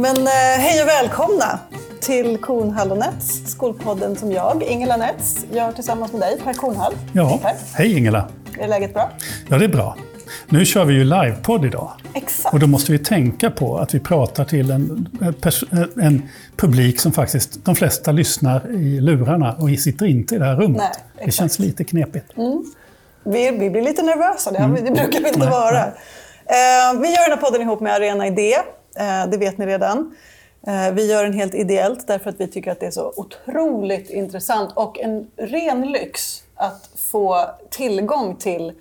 Men eh, hej och välkomna till Kornhall och Nets, skolpodden som jag, Ingela Nets, gör tillsammans med dig, Per Kornhall. Ja, hej Ingela. Är läget bra? Ja, det är bra. Nu kör vi ju livepodd idag. Exakt. Och då måste vi tänka på att vi pratar till en, en publik som faktiskt, de flesta lyssnar i lurarna och sitter inte i det här rummet. Nej, det känns lite knepigt. Vi, vi blir lite nervösa, det, Mm. det brukar vi inte Nej, vara. Eh, vi gör den här podden ihop med Arena Idé, det vet ni redan. Eh, vi gör den helt ideellt därför att vi tycker att det är så otroligt intressant och en ren lyx att få tillgång till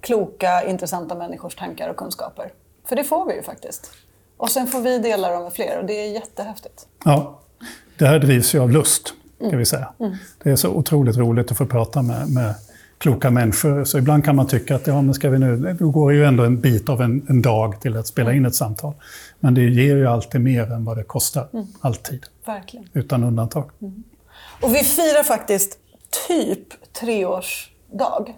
kloka, intressanta människors tankar och kunskaper. För det får vi ju faktiskt. Och sen får vi dela dem med fler och det är jättehäftigt. Ja, det här drivs ju av lust, kan vi säga. Det är så otroligt roligt att få prata med, med kloka människor. Så ibland kan man tycka att ja, men ska vi nu, då går ju ändå en bit av en, en dag till att spela in ett samtal. Men det ger ju alltid mer än vad det kostar. Alltid. Verkligen. Utan undantag. Och vi firar faktiskt typ treårsdag.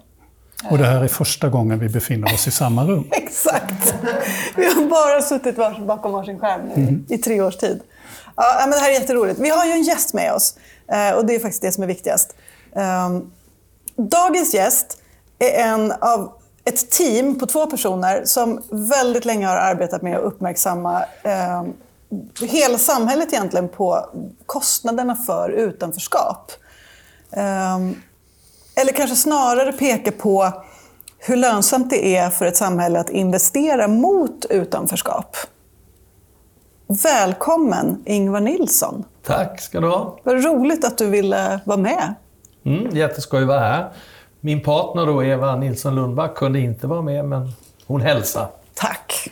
Och det här är första gången vi befinner oss i samma rum. Exakt. Vi har bara suttit vars, bakom varsin skärm nu i tre års tid. Ja, men det här är jätteroligt. Vi har ju en gäst med oss eh, och det är faktiskt det som är viktigast. Ehm, Dagens gäst är en av ett team på två personer som väldigt länge har arbetat med att uppmärksamma eh, hela samhället egentligen på kostnaderna för utanförskap. Ehm, eller kanske snarare peka på hur lönsamt det är för ett samhälle att investera mot utanförskap. Välkommen Ingvar Nilsson. Tack ska du ha. Vad roligt att du ville vara med. Mm, jätteskoj att vara här. Min partner då, Eva Nilsson Lundback, kunde inte vara med, men hon hälsar. Tack.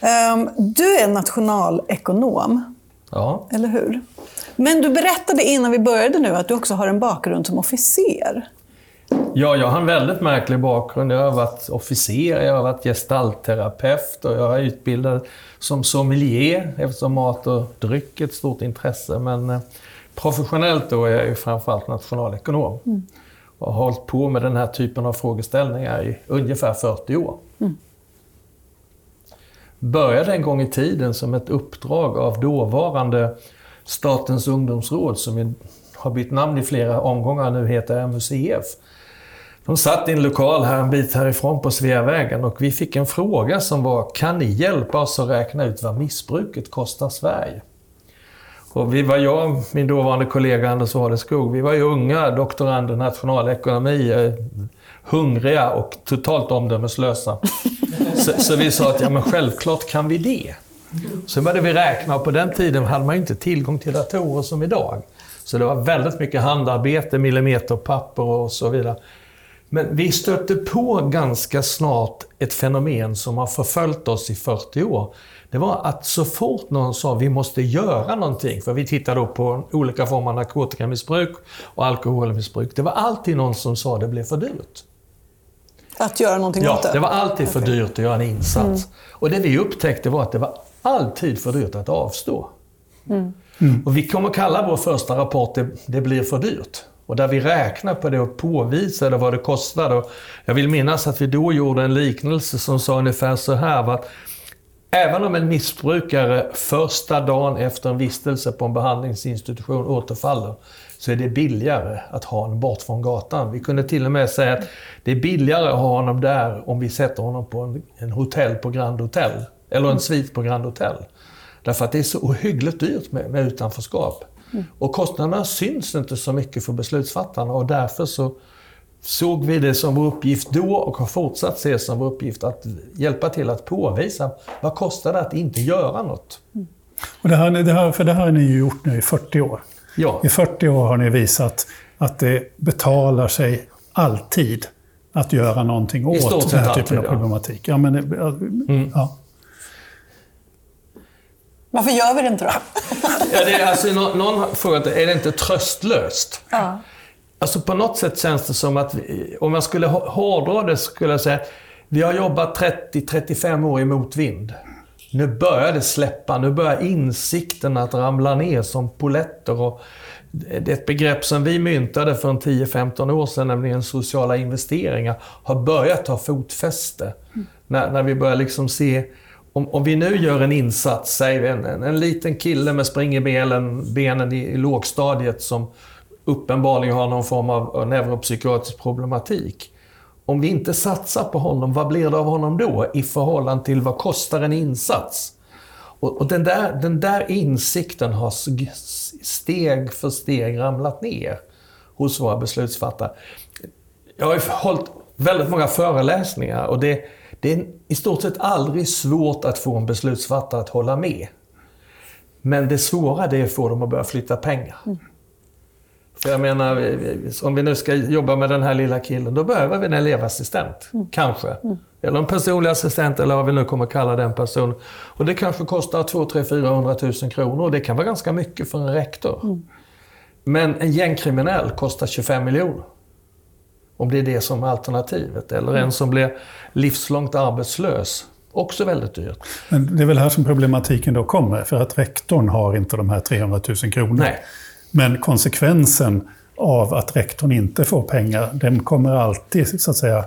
Ehm, Du är nationalekonom, Ja, eller hur? Men du berättade innan vi började nu att du också har en bakgrund som officer. ja jag har en väldigt märklig bakgrund. Jag har varit officer, jag har varit gestaltterapeut och jag är utbildad som sommelier eftersom mat och dryck är ett stort intresse. Men eh, professionellt då är jag ju framförallt nationalekonom. Och har hållit på med den här typen av frågeställningar i ungefär 40 år. började en gång i tiden som ett uppdrag av dåvarande Statens ungdomsråd, som har bytt namn i flera omgångar, nu heter MUCF. De satt i en lokal här en bit härifrån på Sveavägen och vi fick en fråga som var, kan ni hjälpa oss att räkna ut vad missbruket kostar Sverige? Och vi var jag min dåvarande kollega Anders Wadeskog, vi var ju unga doktorander i nationalekonomi, eh, hungriga och totalt omdömeslösa. Så, så vi sa att ja, men självklart kan vi det. Så började vi räkna och på den tiden hade man inte tillgång till datorer som idag. Så det var väldigt mycket handarbete, millimeterpapper och så vidare. Men vi stötte på ganska snart ett fenomen som har förföljt oss i 40 år. Det var att så fort någon sa vi måste göra någonting, för vi tittade då på olika former av narkotikamissbruk och alkoholmissbruk. Det var alltid någon som sa det blev för dyrt. Att göra någonting Ja, åt det. det var alltid för dyrt att göra en insats. Och det vi upptäckte var att det var alltid för dyrt att avstå. Och vi kommer kalla vår första rapport det, det blir för dyrt. Och där vi räknar på det och påvisade vad det kostade. Och jag vill minnas att vi då gjorde en liknelse som sa ungefär så här. Att även om en missbrukare första dagen efter en vistelse på en behandlingsinstitution återfaller, så är det billigare att ha honom bort från gatan. Vi kunde till och med säga att det är billigare att ha honom där om vi sätter honom på en, en hotell på Grand Hotel. Eller en svit på Grand Hotel. Därför att det är så ohyggligt dyrt med, med utanförskap. Och kostnaderna syns inte så mycket för beslutsfattarna och därför så såg vi det som vår uppgift då och har fortsatt se som vår uppgift att hjälpa till att påvisa vad kostar det att inte göra något. Och det här, det här, för det här har ni ju gjort nu i 40 år. Ja, I 40 år har ni visat att det betalar sig alltid att göra någonting I stort åt den här alltid, typen av ja. problematik. Ja, men, det- ja. Varför gör vi det inte då? ja det är alltså, någon, någon har frågat, är det inte tröstlöst? Ja. Alltså på något sätt känns det som att, vi, om jag skulle hårdra det, skulle jag säga vi har jobbat 30-35 år i motvind. Nu börjar det släppa, nu börjar insikten att ramla ner som poletter. Och det är ett begrepp som vi myntade för 10-15 år sedan, nämligen sociala investeringar, har börjat ta fotfäste. När, när vi börjar liksom se om, om vi nu gör en insats, säg en, en, en liten kille med spring i benen i, i lågstadiet som uppenbarligen har någon form av neuropsykiatrisk problematik. Om vi inte satsar på honom, vad blir det av honom då i förhållande till vad kostar en insats? Och, och den, där, den där insikten har steg för steg ramlat ner hos våra beslutsfattare. Jag har hållit väldigt många föreläsningar och det, det är i stort sett aldrig svårt att få en beslutsfattare att hålla med. Men det svåra det är att få dem att börja flytta pengar. Mm. För jag menar, om vi nu ska jobba med den här lilla killen, då behöver vi en elevassistent. Mm. Kanske. Mm. Eller en personlig assistent, eller vad vi nu kommer kalla den personen. Och det kanske kostar 2 3 400 000 kronor. Och det kan vara ganska mycket för en rektor. Mm. Men en gängkriminell kostar 25 miljoner. Om det är det som är alternativet. Eller en som blir livslångt arbetslös. Också väldigt dyrt. Men det är väl här som problematiken då kommer. För att rektorn har inte de här 300 000 kronorna. Nej. Men konsekvensen av att rektorn inte får pengar, den kommer alltid så att säga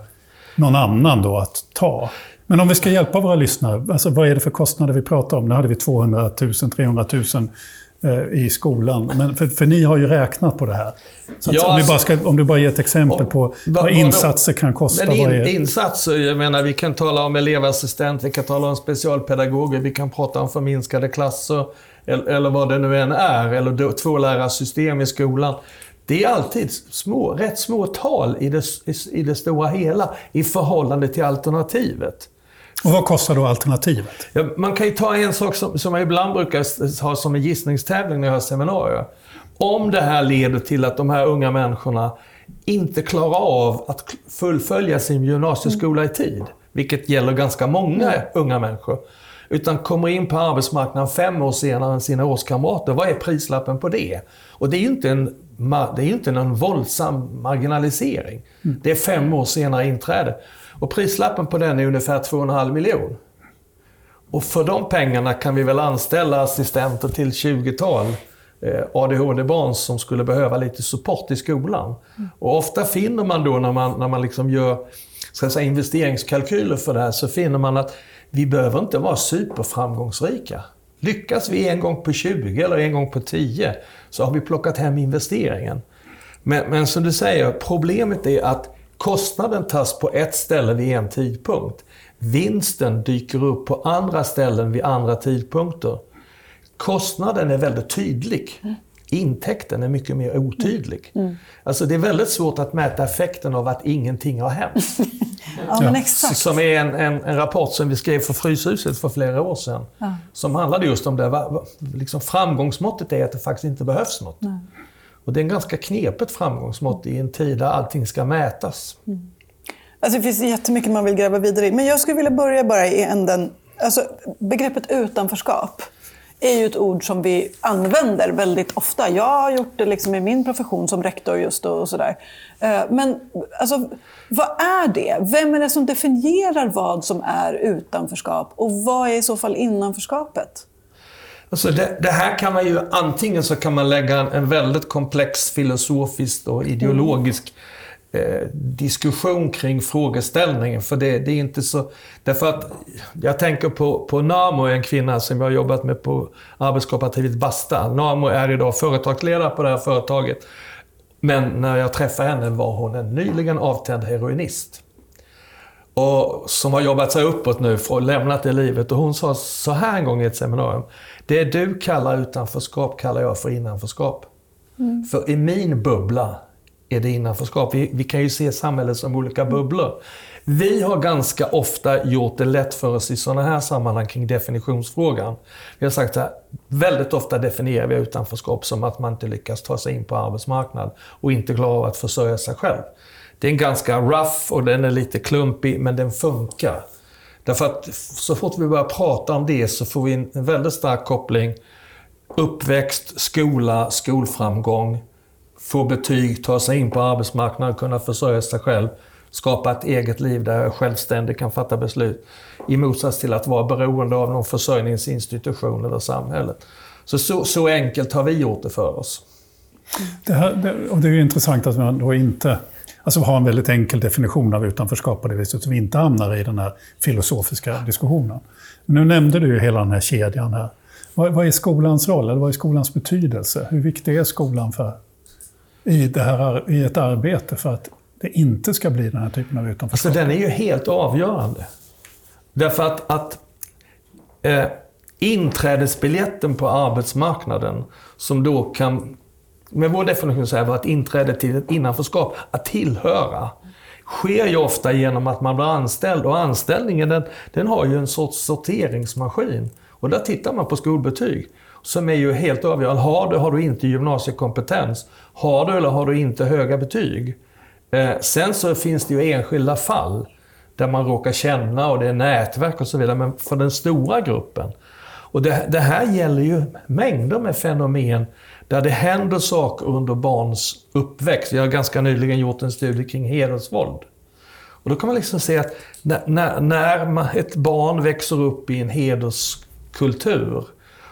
någon annan då att ta. Men om vi ska hjälpa våra lyssnare, alltså vad är det för kostnader vi pratar om? Nu hade vi 200 000, 300 000 i skolan. Men för, för, ni har ju räknat på det här. Så ja, om, du bara ska, om du bara ger ett exempel på vad insatser kan kosta. Men in, är... Insatser, jag menar vi kan tala om elevassistent, vi kan tala om specialpedagoger, vi kan prata om förminskade klasser, eller, vad det nu än är, eller tvålärarsystem i skolan. Det är alltid små, rätt små tal i det, i det stora hela i förhållande till alternativet. Och vad kostar då alternativet? Ja, man kan ju ta en sak som, som jag ibland brukar ha som en gissningstävling när jag har seminarier. Om det här leder till att de här unga människorna inte klarar av att fullfölja sin gymnasieskola i tid, vilket gäller ganska många unga människor, utan kommer in på arbetsmarknaden fem år senare än sina årskamrater. Vad är prislappen på det? Och det är ju inte en, det är inte en våldsam marginalisering. Mm. Det är fem år senare inträde. Och prislappen på den är ungefär 2,5 miljoner. Och för de pengarna kan vi väl anställa assistenter till 20-tal eh, ADHD-barn som skulle behöva lite support i skolan. Mm. Och ofta finner man då när man, när man liksom gör ska säga, investeringskalkyler för det här, så finner man att vi behöver inte vara superframgångsrika. Lyckas vi en gång på 20 eller en gång på 10 så har vi plockat hem investeringen. Men, men som du säger, problemet är att kostnaden tas på ett ställe vid en tidpunkt. Vinsten dyker upp på andra ställen vid andra tidpunkter. Kostnaden är väldigt tydlig. Intäkten är mycket mer otydlig. Mm. Alltså det är väldigt svårt att mäta effekten av att ingenting har hänt. ja, men exakt. Som är en, en, en, rapport som vi skrev för Fryshuset för flera år sedan. Ja. Som handlade just om det. Liksom framgångsmåttet är att det faktiskt inte behövs något. Nej. Och det är en ganska knepet framgångsmått i en tid där allting ska mätas. Mm. Alltså det finns jättemycket man vill gräva vidare i. Men jag skulle vilja börja bara i änden. Alltså, begreppet utanförskap är ju ett ord som vi använder väldigt ofta. Jag har gjort det liksom i min profession som rektor just och sådär. Eh, men alltså, vad är det? Vem är det som definierar vad som är utanförskap? Och vad är i så fall innanförskapet? Alltså det, det, här kan man ju, antingen så kan man lägga en, en väldigt komplex filosofisk och ideologisk eh, diskussion kring frågeställningen. För det, det, är inte så... Därför att jag tänker på, på Namo, en kvinna som jag har jobbat med på arbetskooperativet Basta. Namo är idag företagsledare på det här företaget. Men när jag träffade henne var hon en nyligen avtänd heroinist. Och som har jobbat sig uppåt nu, och lämnat det livet. Och hon sa så här en gång i ett seminarium. Det du kallar utanförskap kallar jag för innanförskap. Mm. För i min bubbla är det innanförskap. Vi, vi kan ju se samhället som olika bubblor. Vi har ganska ofta gjort det lätt för oss i sådana här sammanhang kring definitionsfrågan. Vi har sagt att väldigt ofta definierar vi utanförskap som att man inte lyckas ta sig in på arbetsmarknaden och inte klarar av att försörja sig själv. Det är en ganska rough och den är lite klumpig, men den funkar. Därför att så fort vi börjar prata om det så får vi en väldigt stark koppling. Uppväxt, skola, skolframgång, få betyg, ta sig in på arbetsmarknaden, kunna försörja sig själv, skapa ett eget liv där jag självständigt kan fatta beslut. I motsats till att vara beroende av någon försörjningsinstitution eller samhället. Så, så, så enkelt har vi gjort det för oss. Det, här, det, och det är ju intressant att man då inte Alltså har en väldigt enkel definition av utanförskap på det viset, så vi inte hamnar i den här filosofiska diskussionen. Nu nämnde du ju hela den här kedjan här. Vad, vad är skolans roll, eller vad är skolans betydelse? Hur viktig är skolan för, i, det här, i ett arbete för att det inte ska bli den här typen av utanförskap? Alltså den är ju helt avgörande. Därför att, att eh, inträdesbiljetten på arbetsmarknaden, som då kan, med vår definition säga vara ett inträde till ett innanförskap, att tillhöra, sker ju ofta genom att man blir anställd. Och anställningen den, den har ju en sorts sorteringsmaskin. Och där tittar man på skolbetyg, som är ju helt avgörande. Har du, har du inte gymnasiekompetens? Har du eller har du inte höga betyg? Eh, sen så finns det ju enskilda fall där man råkar känna och det är nätverk och så vidare. Men för den stora gruppen. Och det, det här gäller ju mängder med fenomen där det händer saker under barns uppväxt. Jag har ganska nyligen gjort en studie kring hedersvåld. Och då kan man liksom se att när, när, när ett barn växer upp i en hederskultur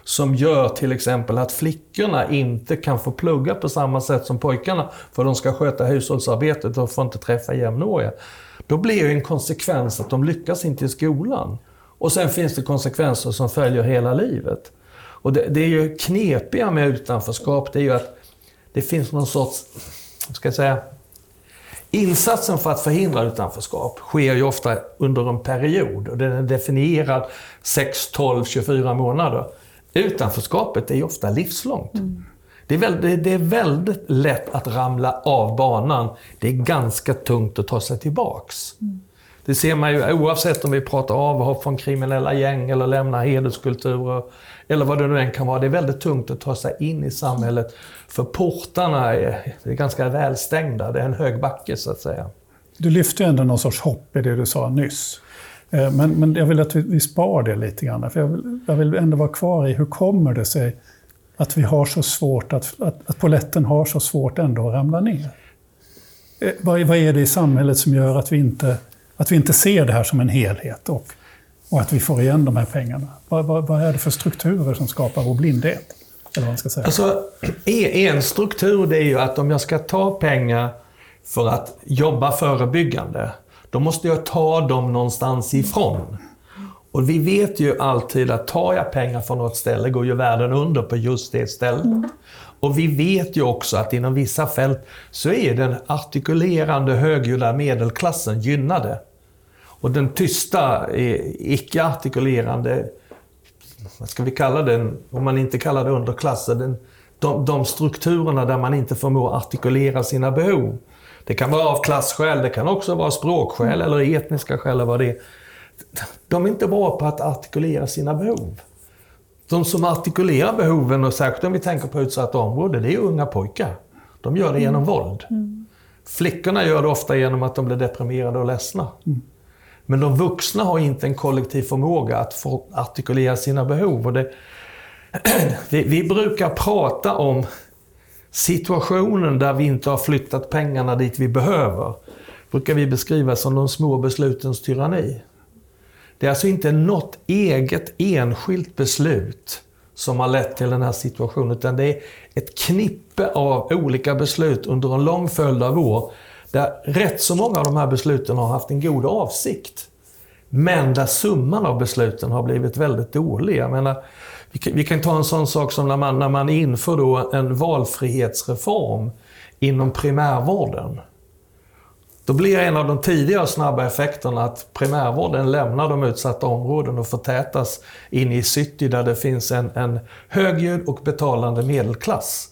som gör till exempel att flickorna inte kan få plugga på samma sätt som pojkarna för de ska sköta hushållsarbetet och får inte träffa jämnåriga. Då blir ju en konsekvens att de lyckas inte i skolan. Och sen finns det konsekvenser som följer hela livet. Och det, det är ju knepiga med utanförskap, det är ju att det finns någon sorts, ska jag säga, Insatsen för att förhindra utanförskap sker ju ofta under en period och den är definierad 6, 12, 24 månader. Utanförskapet är ju ofta livslångt. Mm. Det, är väldigt, det är väldigt lätt att ramla av banan. Det är ganska tungt att ta sig tillbaks. Mm. Det ser man ju oavsett om vi pratar avhopp från kriminella gäng eller lämna hederskulturer eller vad det nu än kan vara. Det är väldigt tungt att ta sig in i samhället. För portarna är, är ganska välstängda. Det är en hög backe så att säga. Du lyfte ändå någon sorts hopp i det du sa nyss. Eh, men, men jag vill att vi, vi sparar det lite grann. För jag vill, jag vill ändå vara kvar i hur kommer det sig att vi har så svårt, att, att, att poletten har så svårt ändå att ramla ner? Eh, vad, vad är det i samhället som gör att vi inte, att vi inte ser det här som en helhet och, och att vi får igen de här pengarna? Vad, vad, vad är det för strukturer som skapar vår blindhet? Eller vad man ska säga. Alltså, e, en struktur det är ju att om jag ska ta pengar för att jobba förebyggande, då måste jag ta dem någonstans ifrån. Och vi vet ju alltid att tar jag pengar från något ställe går ju världen under på just det stället. Mm. Och vi vet ju också att inom vissa fält så är den artikulerande högljudda medelklassen gynnade. Och den tysta, eh, icke-artikulerande, vad ska vi kalla den, om man inte kallar det underklassen, den, de, de strukturerna där man inte förmår artikulera sina behov. Det kan vara av klasskäl, det kan också vara språkskäl eller etniska skäl eller vad det är de är inte bra på att artikulera sina behov. De som artikulerar behoven, och särskilt om vi tänker på utsatta områden, det är unga pojkar. De gör det mm. genom våld. Mm. Flickorna gör det ofta genom att de blir deprimerade och ledsna. Mm. Men de vuxna har inte en kollektiv förmåga att få artikulera sina behov. Och det, vi, vi brukar prata om situationen där vi inte har flyttat pengarna dit vi behöver. brukar vi beskriva som de små beslutens tyranni. Det är alltså inte något eget enskilt beslut som har lett till den här situationen, utan det är ett knippe av olika beslut under en lång följd av år, där rätt så många av de här besluten har haft en god avsikt. Men där summan av besluten har blivit väldigt dålig. Jag menar, vi kan, vi kan ta en sån sak som när man, när man inför då en valfrihetsreform inom primärvården. Då blir en av de tidiga snabba effekterna att primärvården lämnar de utsatta områden och förtätas in i city där det finns en, en högljudd och betalande medelklass.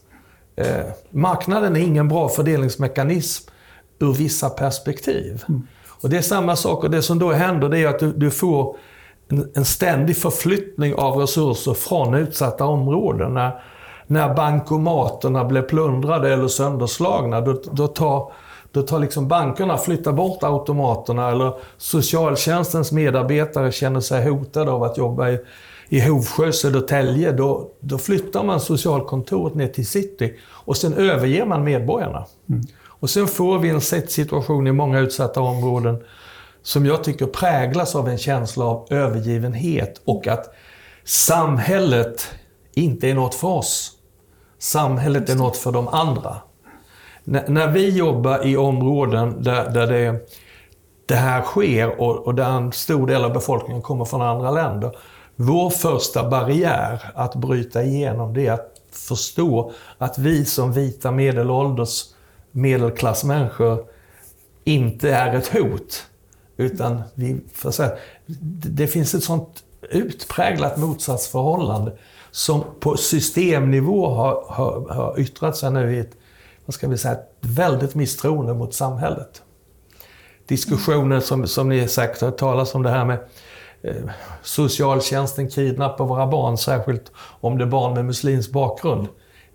Eh, marknaden är ingen bra fördelningsmekanism ur vissa perspektiv. Mm. Och Det är samma sak, och det som då händer det är att du, du får en, en, ständig förflyttning av resurser från utsatta områden. När, när bankomaterna blir plundrade eller sönderslagna, då, då tar då tar liksom bankerna flyttar bort automaterna eller socialtjänstens medarbetare känner sig hotade av att jobba i, i Hovsjö, Södertälje. Då, då flyttar man socialkontoret ner till city och sen överger man medborgarna. Mm. Och sen får vi en situation i många utsatta områden som jag tycker präglas av en känsla av övergivenhet och att samhället inte är något för oss. Samhället är något för de andra. när vi jobbar i områden där, där det, det här sker och, och där en stor del av befolkningen kommer från andra länder. Vår första barriär att bryta igenom det är att förstå att vi som vita medelålders medelklassmänniskor inte är ett hot. Utan vi, för säga, det finns ett sånt utpräglat motsatsförhållande som på systemnivå har, har, har yttrat sig nu i ett, vad ska vi säga, ett väldigt misstroende mot samhället. Diskussioner som, som ni säkert har hört talas om det här med eh, socialtjänsten kidnappar våra barn, särskilt om det är barn med muslimsk bakgrund.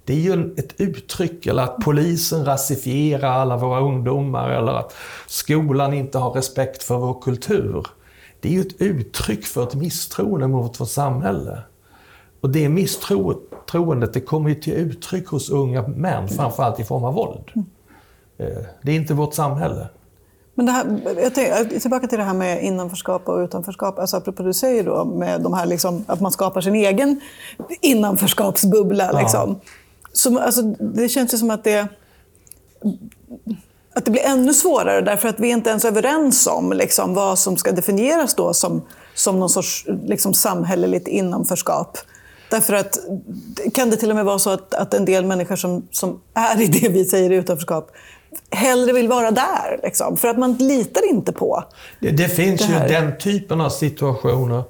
Det är ju ett uttryck, eller att polisen rasifierar alla våra ungdomar, eller att skolan inte har respekt för vår kultur. Det är ju ett uttryck för ett misstroende mot vårt samhälle. Och det misstroendet det kommer ju till uttryck hos unga män, framförallt i form av våld. Eh, det är inte vårt samhälle. Men det här, jag tänker, tillbaka till det här med innanförskap och utanförskap. Alltså apropå det du säger då, med de här liksom, att man skapar sin egen innanförskapsbubbla. Ja. Liksom. Så, alltså, det känns ju som att det, att det blir ännu svårare därför att vi är inte ens överens om liksom, vad som ska definieras då som, som någon sorts liksom, samhälleligt innanförskap. Därför att kan det till och med vara så att, att en del människor som, som är i det vi säger utanförskap hellre vill vara där. Liksom, för att man litar inte på Det, det finns det ju den typen av situationer.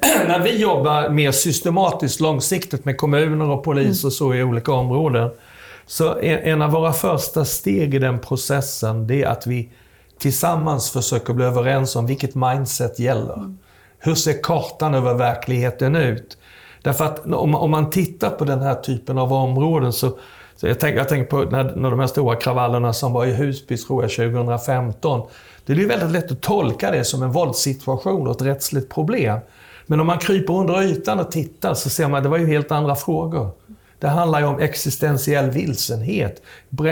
När vi jobbar mer systematiskt, långsiktigt med kommuner och polis och så i olika områden. Så en av våra första steg i den processen, det är att vi tillsammans försöker bli överens om vilket mindset gäller. Hur ser kartan över verkligheten ut? Därför att om, man tittar på den här typen av områden så, så jag tänker jag tänk på när, när de här stora kravallerna som var i Husby, tror jag, 2015. Det är väldigt lätt att tolka det som en våldssituation och ett rättsligt problem. Men om man kryper under ytan och tittar så ser man att det var ju helt andra frågor. Det handlar ju om existentiell vilsenhet,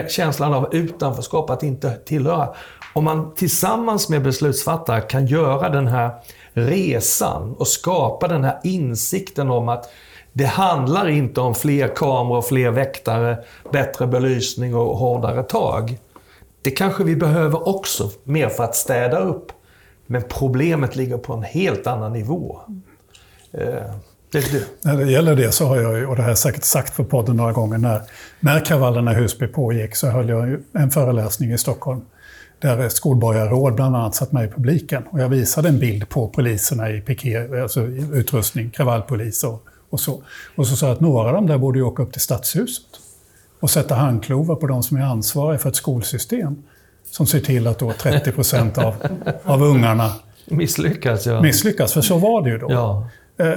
känslan av utanförskap, att inte tillhöra. Om man tillsammans med beslutsfattare kan göra den här resan och skapa den här insikten om att det handlar inte om fler kameror, fler väktare, bättre belysning och hårdare tag. Det kanske vi behöver också, mer för att städa upp. Men problemet ligger på en helt annan nivå. Eh, det, det. När det gäller det så har jag, och det har jag säkert sagt på podden några gånger, när, när kravallerna i Husby pågick så höll jag en föreläsning i Stockholm där ett skolborgarråd bland annat satt med i publiken. Och jag visade en bild på poliserna i piké, alltså utrustning, kravallpolis och, och så. Och så sa jag att några av dem där borde ju åka upp till Stadshuset och sätta handklovar på de som är ansvariga för ett skolsystem som ser till att då 30 procent av, av ungarna misslyckas. Ja. Misslyckas, för så var det ju då. Ja. Eh,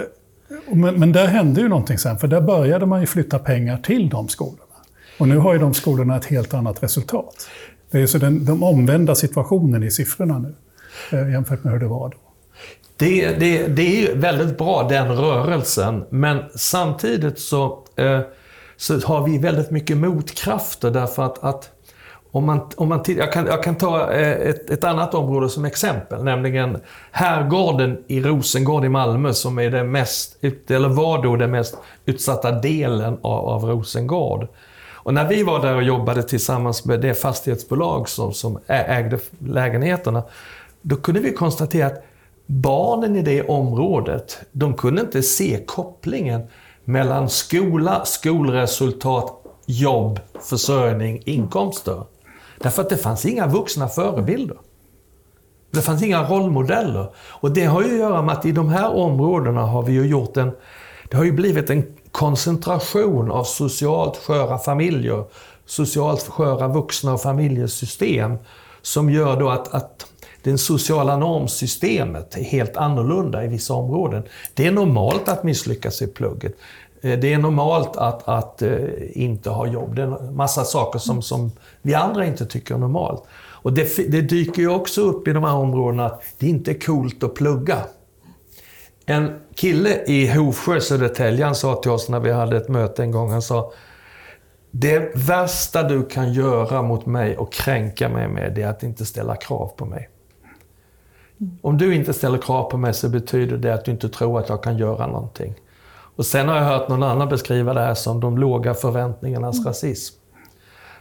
men, men där hände ju någonting sen, för där började man ju flytta pengar till de skolorna. Och nu har ju de skolorna ett helt annat resultat. Det är så den, den omvända situationen i siffrorna nu eh, jämfört med hur det var då. Det, det, det är väldigt bra, den rörelsen. Men samtidigt så, eh, så har vi väldigt mycket motkrafter därför att, att om man, om man jag, kan, jag kan ta eh, ett, ett annat område som exempel, nämligen Herrgården i Rosengård i Malmö som är det mest, eller var då den mest utsatta delen av, av Rosengård. Och när vi var där och jobbade tillsammans med det fastighetsbolag som, som ägde lägenheterna, då kunde vi konstatera att barnen i det området, de kunde inte se kopplingen mellan skola, skolresultat, jobb, försörjning, inkomster. Därför att det fanns inga vuxna förebilder. Det fanns inga rollmodeller. Och det har ju att göra med att i de här områdena har vi ju gjort en... Det har ju blivit en koncentration av socialt sköra familjer, socialt sköra vuxna och familjesystem som gör då att, att det sociala normsystemet är helt annorlunda i vissa områden. Det är normalt att misslyckas i plugget. Eh, det är normalt att, att eh, inte ha jobb. Det är en massa saker som, som vi andra inte tycker är normalt. Och det, det dyker ju också upp i de här områdena att det inte är coolt att plugga. En kille i Hovsjö, Södertälje, han sa till oss när vi hade ett möte en gång, han sa det värsta du kan göra mot mig och kränka mig med, det är att inte ställa krav på mig. Om du inte ställer krav på mig så betyder det att du inte tror att jag kan göra någonting. Och sen har jag hört någon annan beskriva det här som de låga förväntningarnas mm. rasism.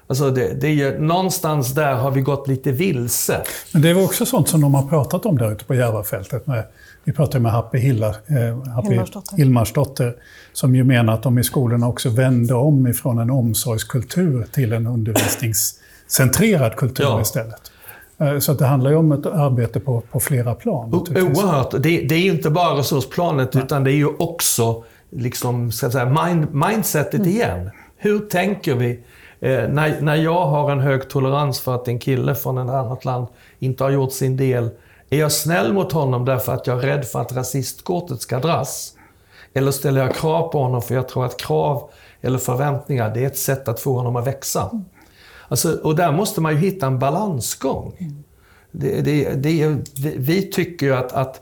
Alltså det, det är ju, någonstans där har vi gått lite vilse. Men det är också sånt som de har pratat om där ute på Järvafältet. Med, vi pratade med Happy, Hilla, eh, Happy Hilmarsdotter. Hilmarsdotter, som ju menar att de i skolorna också vänder om ifrån en omsorgskultur till en undervisningscentrerad kultur Ja. istället. Eh, Så att det handlar ju om ett arbete på, på flera plan. Oerhört. Det, det är inte bara resursplanet, utan det är ju också liksom, ska säga, mind, mindsetet igen. Hur tänker vi? Eh, när, när jag har en hög tolerans för att en kille från ett annat land inte har gjort sin del, är jag snäll mot honom därför att jag är rädd för att rasistkortet ska dras? Eller ställer jag krav på honom för jag tror att krav eller förväntningar, det är ett sätt att få honom att växa? Alltså, och där måste man ju hitta en balansgång. Det, det, det, vi- vi tycker ju att, att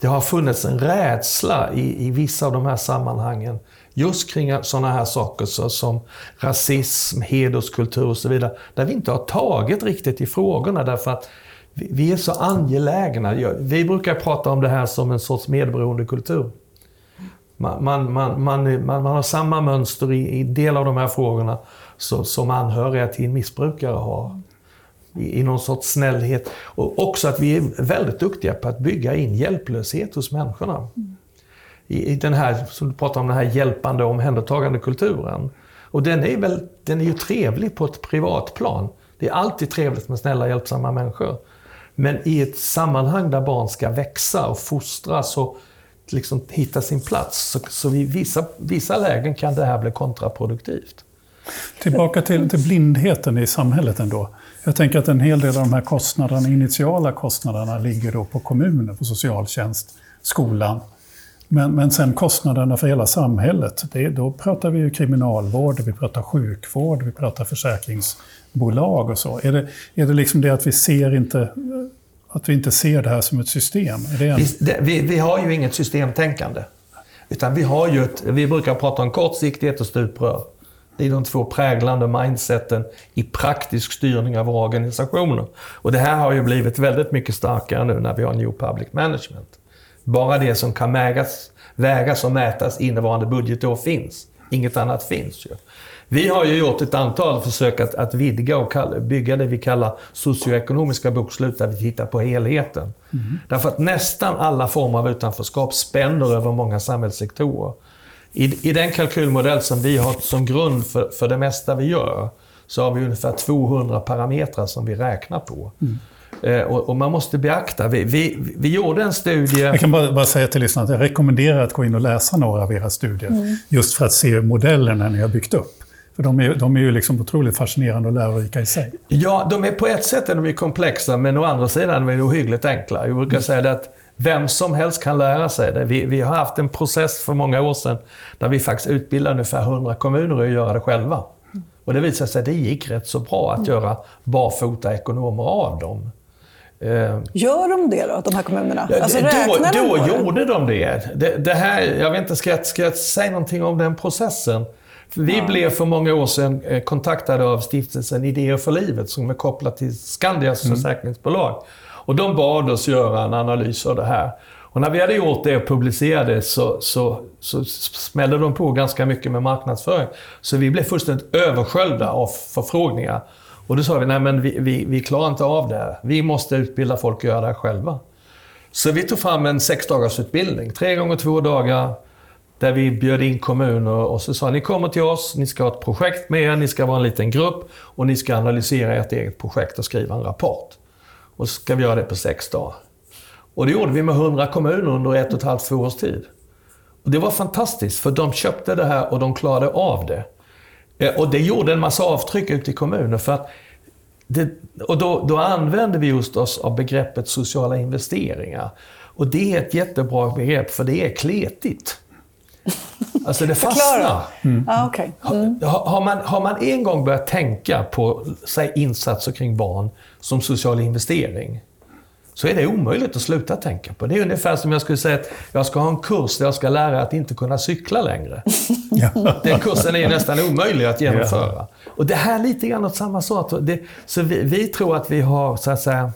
det har funnits en rädsla i, i vissa av de här sammanhangen just kring sådana här saker så, som rasism, hederskultur och så vidare. Där vi inte har tagit riktigt i frågorna därför att vi, vi är så angelägna. Vi brukar prata om det här som en sorts medberoendekultur. Man, man, man, man, man, man har samma mönster i, i del av de här frågorna så, som anhöriga till en missbrukare har. I, I någon sorts snällhet. Och också att vi är väldigt duktiga på att bygga in hjälplöshet hos människorna. I, i den här, som du pratar om, den här hjälpande och omhändertagande kulturen. Och den är, väl, den är ju trevlig på ett privat plan. Det är alltid trevligt med snälla, hjälpsamma människor. Men i ett sammanhang där barn ska växa och fostras och liksom hitta sin plats, så, så i vissa, vissa lägen kan det här bli kontraproduktivt. Tillbaka till, till blindheten i samhället ändå. Jag tänker att en hel del av de här kostnaderna, initiala kostnaderna ligger då på kommunen, på socialtjänst, skolan. Men, men sen kostnaderna för hela samhället, det, då pratar vi ju kriminalvård, vi pratar sjukvård, vi pratar försäkringsbolag och så. Är det, är det liksom det att vi, ser inte, att vi inte ser det här som ett system? Är det en, Vi, det, vi, vi har ju inget systemtänkande. Utan vi har ju ett, vi brukar prata om kortsiktighet och stuprör. Det är de två präglande mindseten i praktisk styrning av våra organisationer. Och det här har ju blivit väldigt mycket starkare nu när vi har New Public Management. Bara det som kan mägas, vägas och mätas innevarande budgetår finns. Inget annat finns ju. Vi har ju gjort ett antal försök att, att vidga och kalla, bygga det vi kallar socioekonomiska bokslut där vi tittar på helheten. Därför att nästan alla former av utanförskap spänner över många samhällssektorer. I, I den kalkylmodell som vi har som grund för, för det mesta vi gör, så har vi ungefär 200 parametrar som vi räknar på. Eh, och, och man måste beakta, vi, vi, vi gjorde en studie... Jag kan bara, bara säga till lyssnarna att jag rekommenderar att gå in och läsa några av era studier. Just för att se modellerna ni har byggt upp. För de är, de är ju liksom otroligt fascinerande och lärorika i sig. Ja, de är på ett sätt är de ju komplexa, men å andra sidan är de ohyggligt enkla. Jag brukar säga det att vem som helst kan lära sig det. Vi, vi har haft en process för många år sedan där vi faktiskt utbildade ungefär 100 kommuner att göra det själva. Och det visade sig att det gick rätt så bra att göra barfota ekonomer av dem. Eh, Gör de det då, de här kommunerna? Alltså, då räknar de då på det? gjorde de det. det. Det här, jag vet inte, ska jag, ska jag säga någonting om den processen? Vi blev för många år sedan eh, kontaktade av stiftelsen Idéer för livet som är kopplad till Skandias försäkringsbolag. Och de bad oss göra en analys av det här. Och när vi hade gjort det och publicerade så, så, så smällde de på ganska mycket med marknadsföring. Så vi blev fullständigt översköljda av förfrågningar. Och då sa vi, nej men vi, vi, vi klarar inte av det här. Vi måste utbilda folk att göra det här själva. Så vi tog fram en sexdagarsutbildning, tre gånger två dagar, där vi bjöd in kommuner och så sa ni kommer till oss, ni ska ha ett projekt med er, ni ska vara en liten grupp och ni ska analysera ert eget projekt och skriva en rapport. Och så ska vi göra det på sex dagar. Och det gjorde vi med 100 kommuner under ett och ett halvt, två års tid. Och det var fantastiskt, för de köpte det här och de klarade av det. Eh, och det gjorde en massa avtryck ute i kommunen. För att det, och då, då använde vi just oss av begreppet sociala investeringar. Och det är ett jättebra begrepp, för det är kletigt. Alltså det fastnar. Förklara. Ah, okej. Mm. Har, har, man, har man en gång börjat tänka på säg, insatser kring barn som social investering, så är det omöjligt att sluta tänka på. Det är ungefär som jag skulle säga att jag ska ha en kurs där jag ska lära att inte kunna cykla längre. Den kursen är nästan omöjlig att genomföra. Och det här är lite grann åt samma sak. Det, så vi, vi tror att vi har så att säga,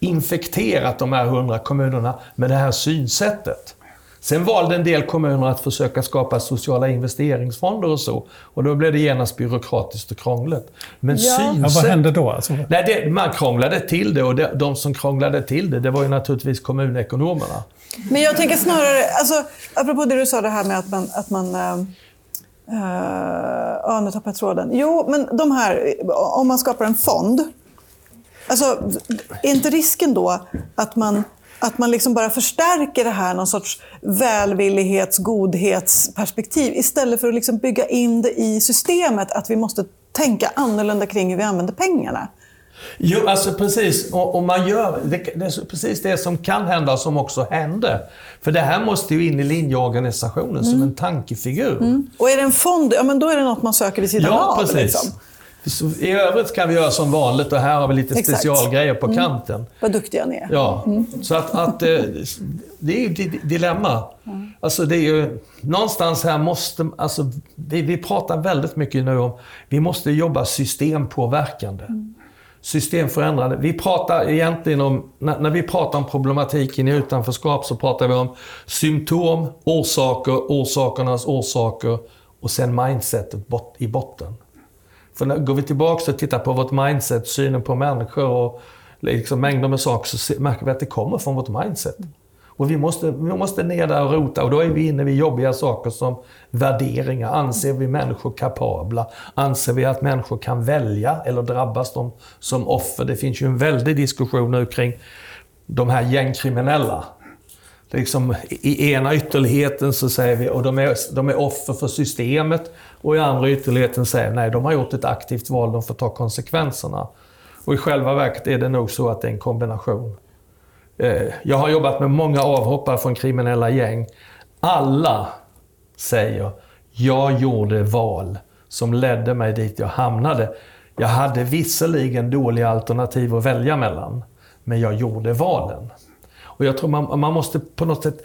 infekterat de här hundra kommunerna med det här synsättet. Sen valde en del kommuner att försöka skapa sociala investeringsfonder och så. Och då blev det genast byråkratiskt och krångligt. Men Ja. Ja, synsätt... vad hände då? Alltså, Nej, det, man krånglade till det och det, de som krånglade till det, det var ju naturligtvis kommunekonomerna. Men jag tänker snarare, alltså, apropå det du sa det här med att man... Att man äh, äh, ja, nu tappade jag tråden. Jo, men de här, om man skapar en fond. Alltså, är inte risken då att man, att man liksom bara förstärker det här någon sorts välvillighets, godhetsperspektiv istället för att liksom bygga in det i systemet att vi måste tänka annorlunda kring hur vi använder pengarna? Jo, alltså precis. Och, och man gör, det, det är precis det som kan hända som också hände. För det här måste ju in i linjeorganisationen som en tankefigur. Och är det en fond, ja men då är det något man söker vid sidan Ja, av. precis. Liksom. I övrigt kan vi göra som vanligt och här har vi lite Exakt. specialgrejer på kanten. Vad duktiga ni är. Ja, så att, att eh, det är ju ett di- dilemma. Alltså det är ju, någonstans här måste, alltså vi, vi pratar väldigt mycket nu om, vi måste jobba systempåverkande. Systemförändrande. Vi pratar egentligen om, när, när vi pratar om problematiken i utanförskap så pratar vi om symptom, orsaker, orsakernas orsaker och sen mindsetet bot, i botten. För när, går vi tillbaka och tittar på vårt mindset, synen på människor och liksom mängder med saker så märker vi att det kommer från vårt mindset. Och vi måste, vi måste ner där och rota och då är vi inne vid jobbiga saker som värderingar. Anser vi människor kapabla? Anser vi att människor kan välja eller drabbas de som offer? Det finns ju en väldig diskussion nu kring de här gängkriminella. Liksom, I ena ytterligheten så säger vi att de är, de är offer för systemet och i andra ytterligheten säger nej, de har gjort ett aktivt val, de får ta konsekvenserna. Och i själva verket är det nog så att det är en kombination. Eh, jag har jobbat med många avhoppare från kriminella gäng. Alla säger, jag gjorde val som ledde mig dit jag hamnade. Jag hade visserligen dåliga alternativ att välja mellan, men jag gjorde valen. Och jag tror man, man måste på något sätt,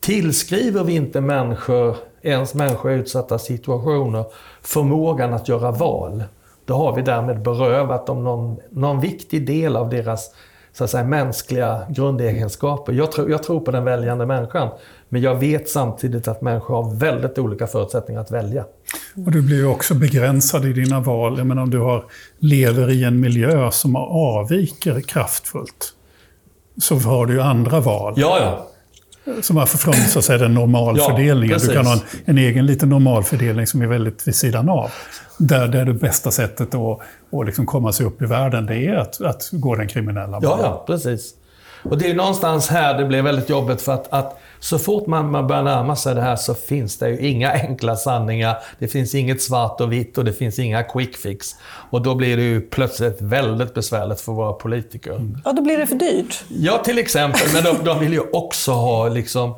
tillskriver vi inte människor, ens människor i utsatta situationer, förmågan att göra val, då har vi därmed berövat dem någon, någon viktig del av deras så att säga, mänskliga grundegenskaper. Jag tror, jag tror på den väljande människan, men jag vet samtidigt att människor har väldigt olika förutsättningar att välja. Och du blir ju också begränsad i dina val. Jag menar, om du har, lever i en miljö som avviker kraftfullt så har du ju andra val. Ja, ja. Som är från så att säga, den normalfördelningen. Ja, du kan ha en, en egen liten normalfördelning som är väldigt vid sidan av. Där, där det bästa sättet att, att liksom komma sig upp i världen det är att, att gå den kriminella Ja, banan. ja, precis. Och det är någonstans här det blir väldigt jobbigt för att, att så fort man, man börjar närma sig det här så finns det ju inga enkla sanningar. Det finns inget svart och vitt och det finns inga quick fix. Och då blir det ju plötsligt väldigt besvärligt för våra politiker. Ja, då blir det för dyrt. Ja, till exempel. Men de, de vill ju också ha liksom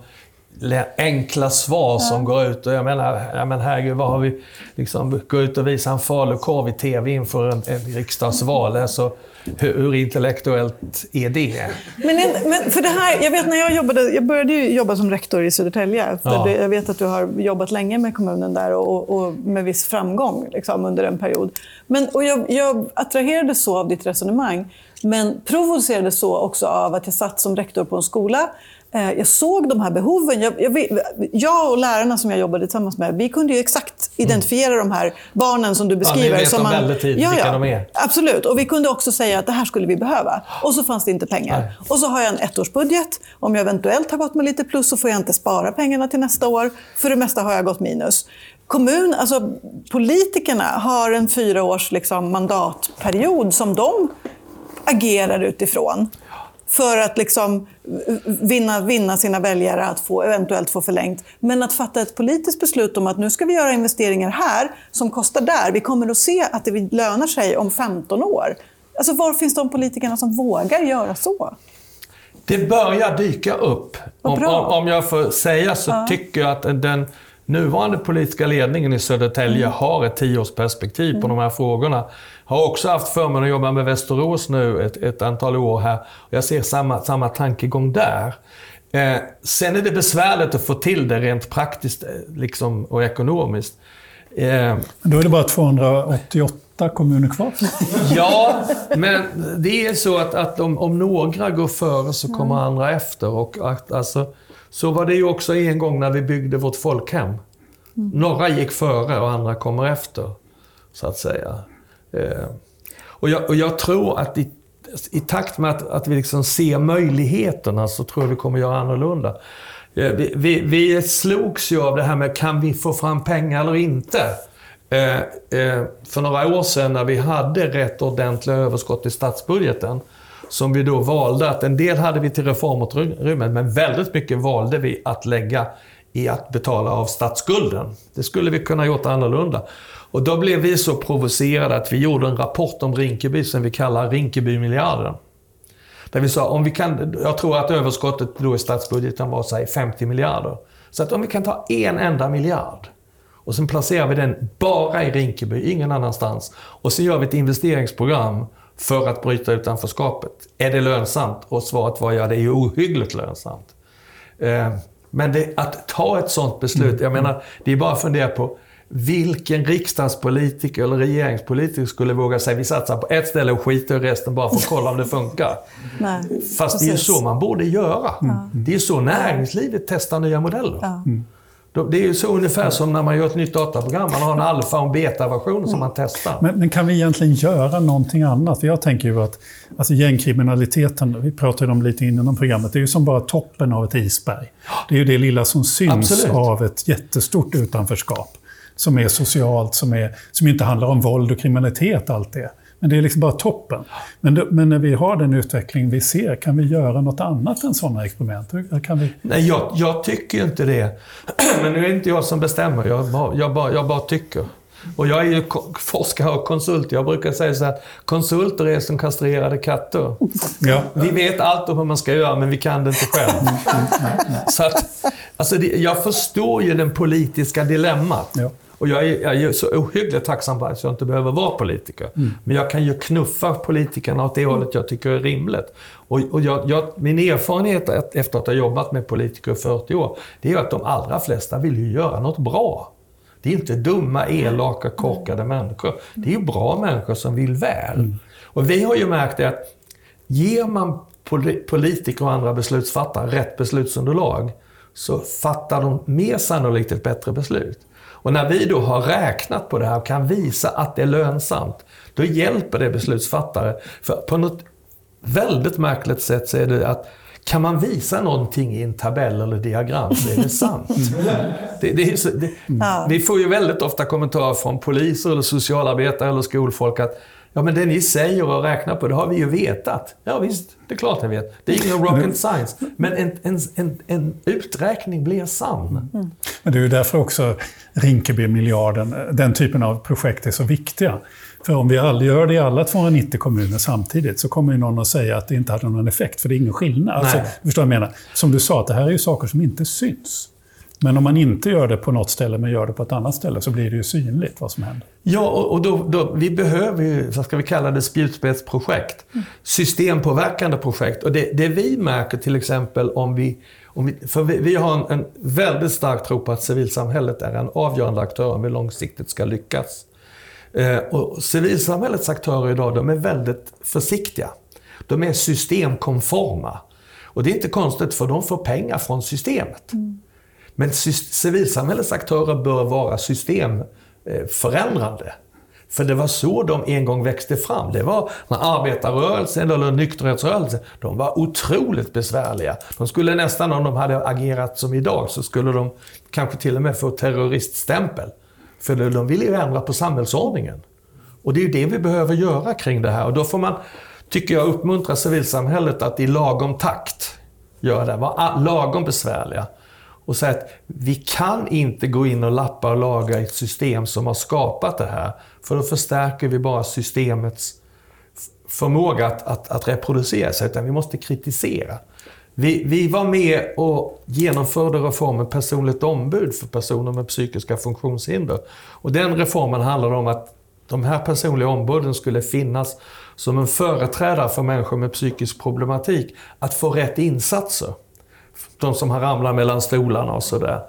enkla svar som går ut. Och jag menar, jag menar herregud, vad har vi... Liksom, gå ut och visa en falukorv i TV inför en, en riksdagsval. Alltså, hur, hur intellektuellt är det? Men, en- men för det här, jag vet när jag jobbade, jag började ju jobba som rektor i Södertälje. Ja. jag vet att du har jobbat länge med kommunen där och, och med viss framgång liksom, under en period. Men, och jag, jag attraherades så av ditt resonemang, men provocerades så också av att jag satt som rektor på en skola. Eh, Jag såg de här behoven. Jag, jag, jag och lärarna som jag jobbade tillsammans med, vi kunde ju exakt identifiera de här barnen som du beskriver. vet som väldigt tidigt vilka de är. Absolut. Och vi kunde också säga att det här skulle vi behöva. Och så fanns det inte pengar. Nej. Och så har jag en ettårsbudget. Om jag eventuellt har gått med lite plus så får jag inte spara pengarna till nästa år. För det mesta har jag gått minus. Kommun, alltså politikerna har en fyra års liksom, mandatperiod som de agerar utifrån. För att liksom vinna, vinna sina väljare att få, eventuellt få förlängt. Men att fatta ett politiskt beslut om att nu ska vi göra investeringar här som kostar där. Vi kommer att se att det lönar sig om 15 år. Alltså var finns de politikerna som vågar göra så? Det börjar dyka upp. Om, om, om jag får säga så tycker jag att den nuvarande politiska ledningen i Södertälje Mm. har ett tioårsperspektiv på de här frågorna. Har också haft förmånen att jobba med Västerås nu ett, ett antal år här. Jag ser samma, samma tankegång där. Eh, sen är det besvärligt att få till det rent praktiskt eh, liksom, och ekonomiskt. Eh, då är det bara 288 kommuner kvar. Ja, men det är så att, att om, om några går före så kommer andra efter. Och att, alltså, Så var det ju också en gång när vi byggde vårt folkhem. Några gick före och andra kommer efter, så att säga. Eh, och, jag, och jag tror att i, i takt med att, att vi liksom ser möjligheterna så tror jag vi kommer göra annorlunda. Eh, vi, vi, vi slogs ju av det här med, kan vi få fram pengar eller inte? Eh, eh, för några år sedan när vi hade rätt ordentliga överskott i statsbudgeten, som vi då valde att, en del hade vi till reformutrymmet, men väldigt mycket valde vi att lägga i att betala av statsskulden. Det skulle vi kunna gjort annorlunda. Och då blev vi så provocerade att vi gjorde en rapport om Rinkeby som vi kallar Rinkeby-miljarden. Där vi sa, om vi kan, jag tror att överskottet då i statsbudgeten var säg 50 miljarder. Så att om vi kan ta en enda miljard och sen placerar vi den bara i Rinkeby, ingen annanstans. Och så gör vi ett investeringsprogram för att bryta utanförskapet. Är det lönsamt? Och svaret var ja, det är ju ohyggligt lönsamt. Eh, men det, att ta ett sånt beslut, jag menar, det är bara att fundera på vilken riksdagspolitiker eller regeringspolitiker skulle våga säga vi satsar på ett ställe och skiter i resten bara för att kolla om det funkar. Nej, Fast det är ju så man borde göra. Det är så näringslivet testar nya modeller. Ja. Det är ju så ungefär som när man gör ett nytt dataprogram. Man har en alfa och en beta-version som man testar. Men, men, kan vi egentligen göra någonting annat? För jag tänker ju att alltså gängkriminaliteten, vi pratade om lite innan programmet, det är ju som bara toppen av ett isberg. Det är ju det lilla som syns Absolut. av ett jättestort utanförskap. Som är socialt, som, är, som inte handlar om våld och kriminalitet allt det. Men det är liksom bara toppen. Men, det, men när vi har den utveckling vi ser, kan vi göra något annat än sådana experiment? Kan vi... Nej, jag, jag tycker inte det. Men nu är det inte jag som bestämmer, jag bara, jag bara, jag bara tycker. Och jag är ju forskare och konsult. Jag brukar säga så här, konsulter är som kastrerade katter. Ja. Vi vet allt om hur man ska göra, men vi kan det inte själv. Så att, alltså det, jag förstår ju det politiska dilemmat. Ja. Och jag är, jag är så ohyggligt tacksam för att jag inte behöver vara politiker. Men jag kan ju knuffa politikerna åt det hållet jag tycker är rimligt. Och, och jag, jag, min erfarenhet efter att ha jobbat med politiker i 40 år, det är att de allra flesta vill ju göra något bra. Det är inte dumma, elaka, korkade människor. Det är bra människor som vill väl. Och vi har ju märkt det att ger man politiker och andra beslutsfattare rätt beslutsunderlag så fattar de mer sannolikt ett bättre beslut. Och när vi då har räknat på det här och kan visa att det är lönsamt, då hjälper det beslutsfattare. För på något väldigt märkligt sätt så är det att kan man visa någonting i en tabell eller diagram så är det sant. Det, det är så, det, Ja. Vi får ju väldigt ofta kommentarer från poliser, eller socialarbetare eller skolfolk att Ja, men det ni säger och räknar på, det har vi ju vetat. Ja, visst, det är klart jag vet. Det är ingen rocket science. Men en, en, en, en uträkning blir sann. Men det är ju därför också Rinkeby-miljarden, den typen av projekt är så viktiga. För om vi aldrig gör det i alla 290 kommuner samtidigt så kommer ju någon att säga att det inte hade någon effekt, för det är ingen skillnad. Alltså, förstår vad jag menar? Som du sa, att det här är ju saker som inte syns. Men om man inte gör det på något ställe, men gör det på ett annat ställe, så blir det ju synligt vad som händer. Ja, och, då, då, vi behöver ju, vad ska vi kalla det, spjutspetsprojekt. Systempåverkande projekt. Och det, det vi märker till exempel om vi, om vi för vi, vi har en, en väldigt stark tro på att civilsamhället är en avgörande aktör om vi långsiktigt ska lyckas. Eh, och civilsamhällets aktörer idag, de är väldigt försiktiga. De är systemkonforma. Och det är inte konstigt, för de får pengar från systemet. Men civilsamhällets aktörer bör vara systemförändrande. För det var så de en gång växte fram. Det var när arbetarrörelsen eller nykterhetsrörelsen, de var otroligt besvärliga. De skulle nästan, om de hade agerat som idag, så skulle de kanske till och med få terroriststämpel. För de ville ju ändra på samhällsordningen. Och det är ju det vi behöver göra kring det här. Och då får man, tycker jag, uppmuntra civilsamhället att i lagom takt göra det. Vara lagom besvärliga. Och säga att vi kan inte gå in och lappa och laga i ett system som har skapat det här. För då förstärker vi bara systemets förmåga att, att, att reproducera sig. Utan vi måste kritisera. Vi, vi var med och genomförde reformen personligt ombud för personer med psykiska funktionshinder. Och den reformen handlade om att de här personliga ombuden skulle finnas som en företrädare för människor med psykisk problematik. Att få rätt insatser. De som har ramlat mellan stolarna och sådär.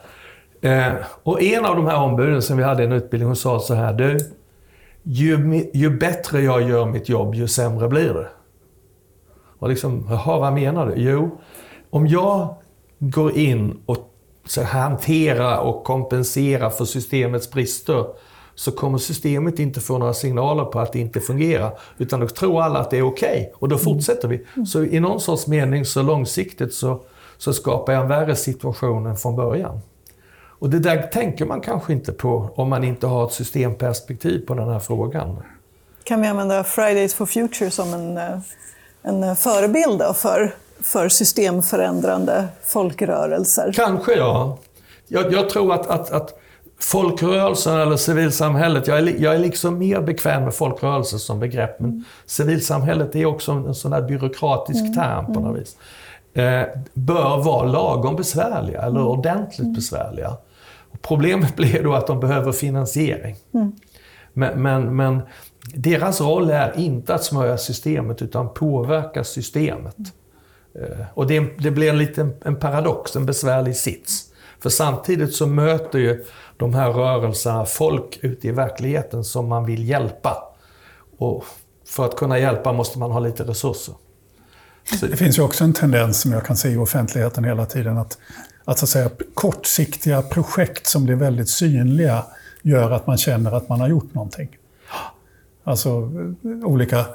Eh, och en av de här ombuden som vi hade i en utbildning, hon sa så här. Du, ju, ju bättre jag gör mitt jobb, ju sämre blir det. Och liksom, jaha, vad menar du? Jo, om jag går in och så hantera och kompensera för systemets brister så kommer systemet inte få några signaler på att det inte fungerar. Utan då tror alla att det är okej okay, och då fortsätter vi. Så i någon sorts mening så långsiktigt så, så skapar jag en värre situation än från början. Och det där tänker man kanske inte på om man inte har ett systemperspektiv på den här frågan. Kan vi använda Fridays for Future som en, eh, en förebild för, för systemförändrande folkrörelser? Kanske ja. Jag, jag tror att, att, att folkrörelsen eller civilsamhället, jag är, jag är liksom mer bekväm med folkrörelse som begrepp, men civilsamhället är också en sån där byråkratisk mm. term på något vis. Eh, bör vara lagom besvärliga, eller mm. ordentligt mm. besvärliga. Och problemet blir då att de behöver finansiering. Mm. Men, men, men, deras roll är inte att smörja systemet, utan påverka systemet. Eh, och det, det blir en liten en paradox, en besvärlig sits. För samtidigt så möter ju de här rörelserna folk ute i verkligheten som man vill hjälpa. Och för att kunna hjälpa måste man ha lite resurser. Det finns ju också en tendens som jag kan se i offentligheten hela tiden att, att, så att säga, kortsiktiga projekt som blir väldigt synliga gör att man känner att man har gjort någonting. Alltså olika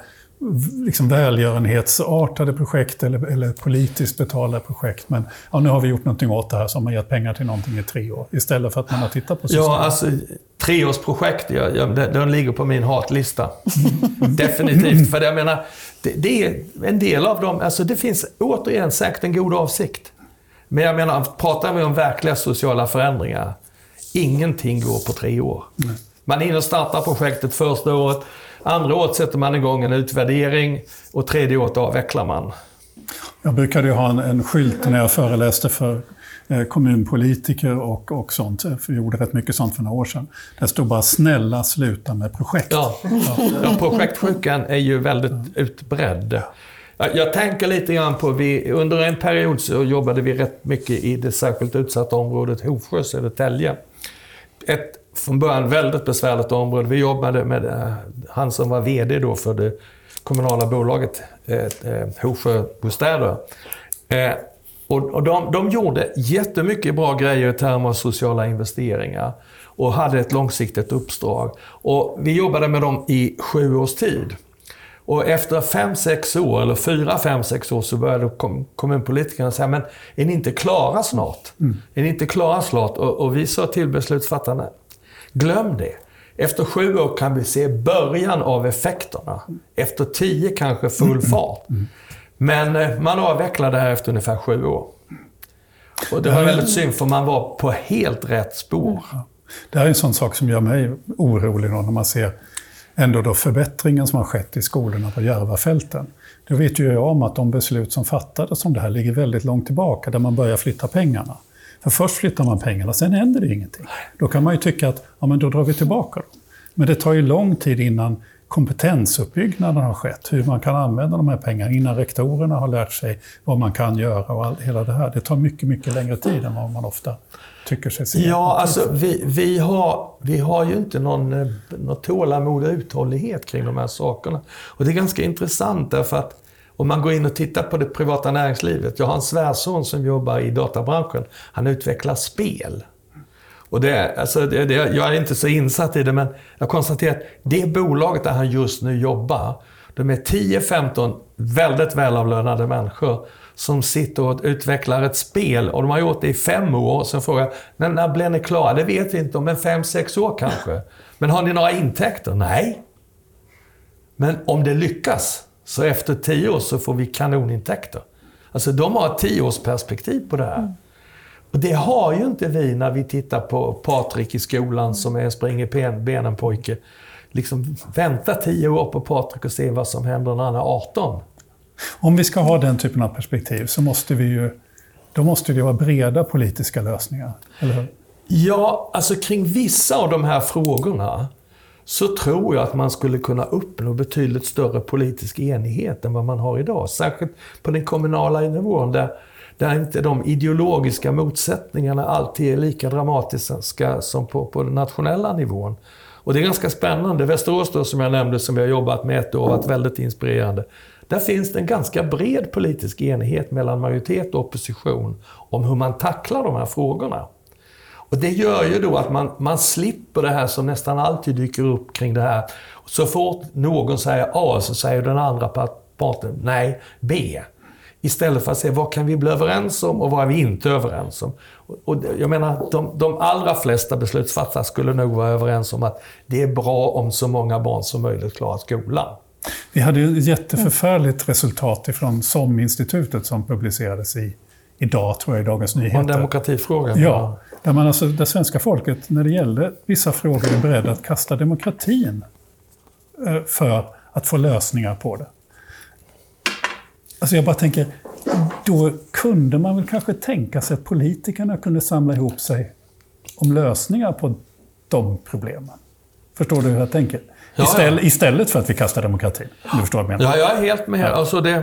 liksom välgörenhetsartade projekt eller, eller politiskt betalda projekt. Men ja, nu har vi gjort någonting åt det här, så har man gett pengar till någonting i tre år. Istället för att man har tittat på systemet. Ja, alltså treårsprojekt, ja, ja, de ligger på min hatlista. Definitivt. För jag menar, det, det, är en del av dem, alltså det finns återigen säkert en god avsikt. Men jag menar, pratar vi om verkliga sociala förändringar, ingenting går på tre år. Nej. Man hinner starta projektet första året, Andra året sätter man igång en utvärdering och tredje året avvecklar man. Jag brukade ju ha en, en skylt när jag föreläste för kommunpolitiker och, och sånt. För vi gjorde rätt mycket sånt för några år sedan. Det stod bara “snälla sluta med projekt”. Ja, ja projektsjukan är ju väldigt utbredd. Jag tänker lite grann på, vi, under en period så jobbade vi rätt mycket i det särskilt utsatta området Hovsjö, Södertälje. Ett från början väldigt besvärligt område. Vi jobbade med eh, han som var VD då för det kommunala bolaget eh, eh Hovsjö Bostäder. Eh, och, och de, de gjorde jättemycket bra grejer i termer av sociala investeringar och hade ett långsiktigt uppdrag. Och vi jobbade med dem i sju års tid. Och efter fem, sex år, eller fyra, fem, sex år, så började kommunpolitikerna säga, men är ni inte klara snart? Mm. Är ni inte klara snart? Och, och vi sa till beslutsfattarna, Glöm det. Efter sju år kan vi se början av effekterna. Efter tio kanske full mm. fart. Men eh, man avvecklar det här efter ungefär sju år. Och det var väldigt synd, för man var på helt rätt spår. Det här är en sån sak som gör mig orolig då, när man ser ändå då förbättringen som har skett i skolorna på Järvafälten. Då vet ju jag om att de beslut som fattades om det här ligger väldigt långt tillbaka, där man börjar flytta pengarna. För först flyttar man pengarna, sen händer det ingenting. Då kan man ju tycka att ja, men då drar vi tillbaka dem. Men det tar ju lång tid innan kompetensuppbyggnaden har skett. Hur man kan använda de här pengarna, innan rektorerna har lärt sig vad man kan göra och all, hela det här. Det tar mycket, mycket längre tid än vad man ofta tycker sig se. Ja, alltså vi, vi, har, vi har ju inte någon, eh, någon tålamod och uthållighet kring de här sakerna. Och det är ganska intressant därför att om man går in och tittar på det privata näringslivet. Jag har en svärson som jobbar i databranschen. Han utvecklar spel. Och det, alltså det, det, jag är inte så insatt i det, men jag konstaterar att det bolaget där han just nu jobbar, de är 10-15 väldigt välavlönade människor som sitter och utvecklar ett spel. Och de har gjort det i fem år. Sen frågar jag, när, när blir ni klara? Det vet vi inte om, men fem, sex år kanske. Men har ni några intäkter? Nej. Men om det lyckas, så efter tio år så får vi kanonintäkter. Alltså de har ett tioårsperspektiv på det här. Mm. Och det har ju inte vi när vi tittar på Patrik i skolan som är springer benen pojke. Liksom vänta tio år på Patrik och se vad som händer när han är 18. Om vi ska ha den typen av perspektiv så måste vi ju då måste det vara breda politiska lösningar, eller hur? Ja, alltså kring vissa av de här frågorna så tror jag att man skulle kunna uppnå betydligt större politisk enighet än vad man har idag. Särskilt på den kommunala nivån där, där inte de ideologiska motsättningarna alltid är lika dramatiska som på, på den nationella nivån. Och det är ganska spännande. Västerås då, som jag nämnde, som vi har jobbat med ett år, har varit väldigt inspirerande. Där finns det en ganska bred politisk enighet mellan majoritet och opposition om hur man tacklar de här frågorna. Och Det gör ju då att man, man slipper det här som nästan alltid dyker upp kring det här. Så fort någon säger A så säger den andra parten nej, B. Istället för att se vad kan vi bli överens om och vad är vi inte överens om. Och jag menar, de, de allra flesta beslutsfattare skulle nog vara överens om att det är bra om så många barn som möjligt klarar skolan. Vi hade ju ett jätteförfärligt resultat ifrån SOM-institutet som publicerades i, idag, tror jag, i Dagens Nyheter. Om demokratifrågan? Ja, där, man alltså, där svenska folket, när det gällde vissa frågor, är beredda att kasta demokratin eh, för att få lösningar på det. Alltså jag bara tänker, då kunde man väl kanske tänka sig att politikerna kunde samla ihop sig om lösningar på de problemen. Förstår du hur jag tänker? Ja, Istället, ja. istället för att vi kastar demokratin. Du förstår vad jag menar? Ja, jag är helt med. Ja. Alltså det,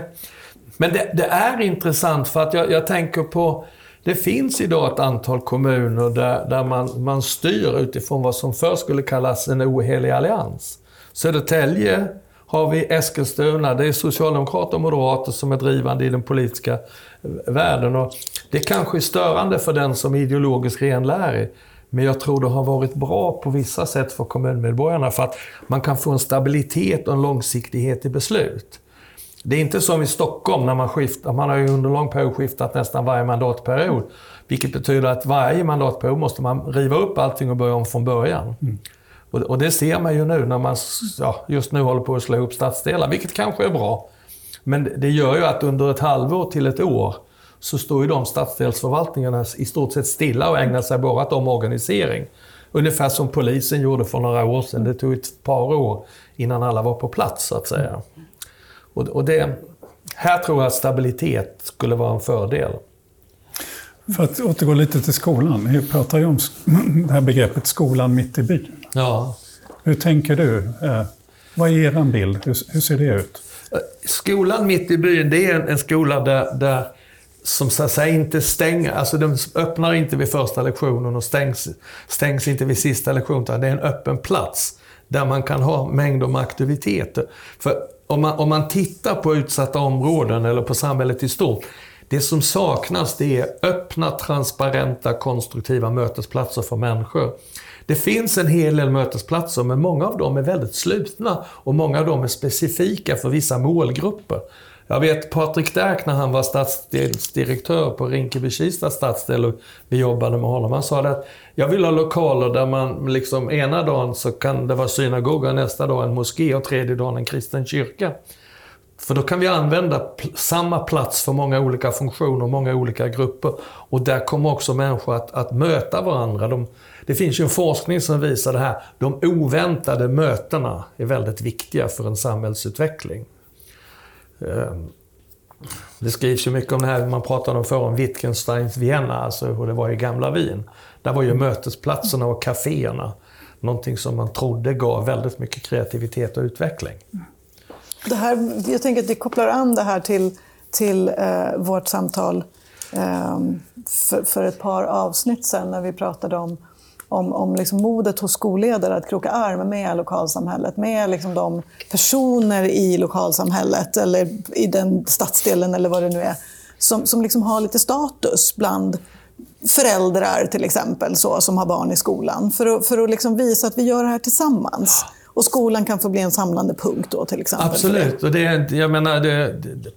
men det, det, är intressant för att jag, jag, tänker på... Det finns idag ett antal kommuner där, där man, man styr utifrån vad som förr skulle kallas en ohelig allians. Södertälje har vi Eskilstuna. Det är socialdemokrater och moderater som är drivande i den politiska eh, världen. Och det kanske är störande för den som är ideologiskt renlärig. Men jag tror det har varit bra på vissa sätt för kommunmedborgarna för att man kan få en stabilitet och en långsiktighet i beslut. Det är inte som i Stockholm när man skiftar. Man har ju under lång period skiftat nästan varje mandatperiod. Vilket betyder att varje mandatperiod måste man riva upp allting och börja om från början. Mm. Och, och, det ser man ju nu när man ja, just nu håller på att slå ihop stadsdelar, vilket kanske är bra. Men det gör ju att under ett halvår till ett år så står ju de stadsdelsförvaltningarna i stort sett stilla och ägnar sig bara åt omorganisering. Ungefär som polisen gjorde för några år sedan. Det tog ett par år innan alla var på plats, så att säga. Och, och det, här tror jag att stabilitet skulle vara en fördel. För att återgå lite till skolan. Vi pratar ju om det här begreppet skolan mitt i byn. Ja. Hur tänker du? Eh, vad är er bild? Hur, hur, ser det ut? Skolan mitt i byn, det är en, en skola där, där som så att säga inte stänger, alltså de öppnar inte vid första lektionen och stängs, stängs inte vid sista lektionen, utan det är en öppen plats där man kan ha mängder med aktiviteter. För om man, om man tittar på utsatta områden eller på samhället i stort, det som saknas det är öppna, transparenta, konstruktiva mötesplatser för människor. Det finns en hel del mötesplatser, men många av dem är väldigt slutna och många av dem är specifika för vissa målgrupper. Jag vet Patrik Därk när han var stadsdelsdirektör på Rinkeby-Kista stadsdel och vi jobbade med honom. Han sa att jag vill ha lokaler där man liksom ena dagen så kan det vara synagoga, nästa dag en moské och tredje dagen en kristen kyrka. För då kan vi använda samma plats för många olika funktioner och många olika grupper. Och där kommer också människor att, att möta varandra. De, det finns ju en forskning som visar det här. De oväntade mötena är väldigt viktiga för en samhällsutveckling. Ehm, det skrivs ju mycket om det här, man pratade om förr om Wittgensteins Vienna, alltså hur det var i gamla Wien. Där var ju mötesplatserna och kaféerna någonting som man trodde gav väldigt mycket kreativitet och utveckling. Det här, jag tänker att vi kopplar an det här till, till eh, vårt samtal eh, för, för, ett par avsnitt sen när vi pratade om om, om liksom modet hos skolledare att kroka arm med lokalsamhället, med liksom de personer i lokalsamhället eller i den stadsdelen eller vad det nu är, som, som liksom har lite status bland föräldrar till exempel, så, som har barn i skolan. För att, för att liksom visa att vi gör det här tillsammans. Och skolan kan få bli en samlande punkt då till exempel. Absolut. Och det, jag menar, det, det,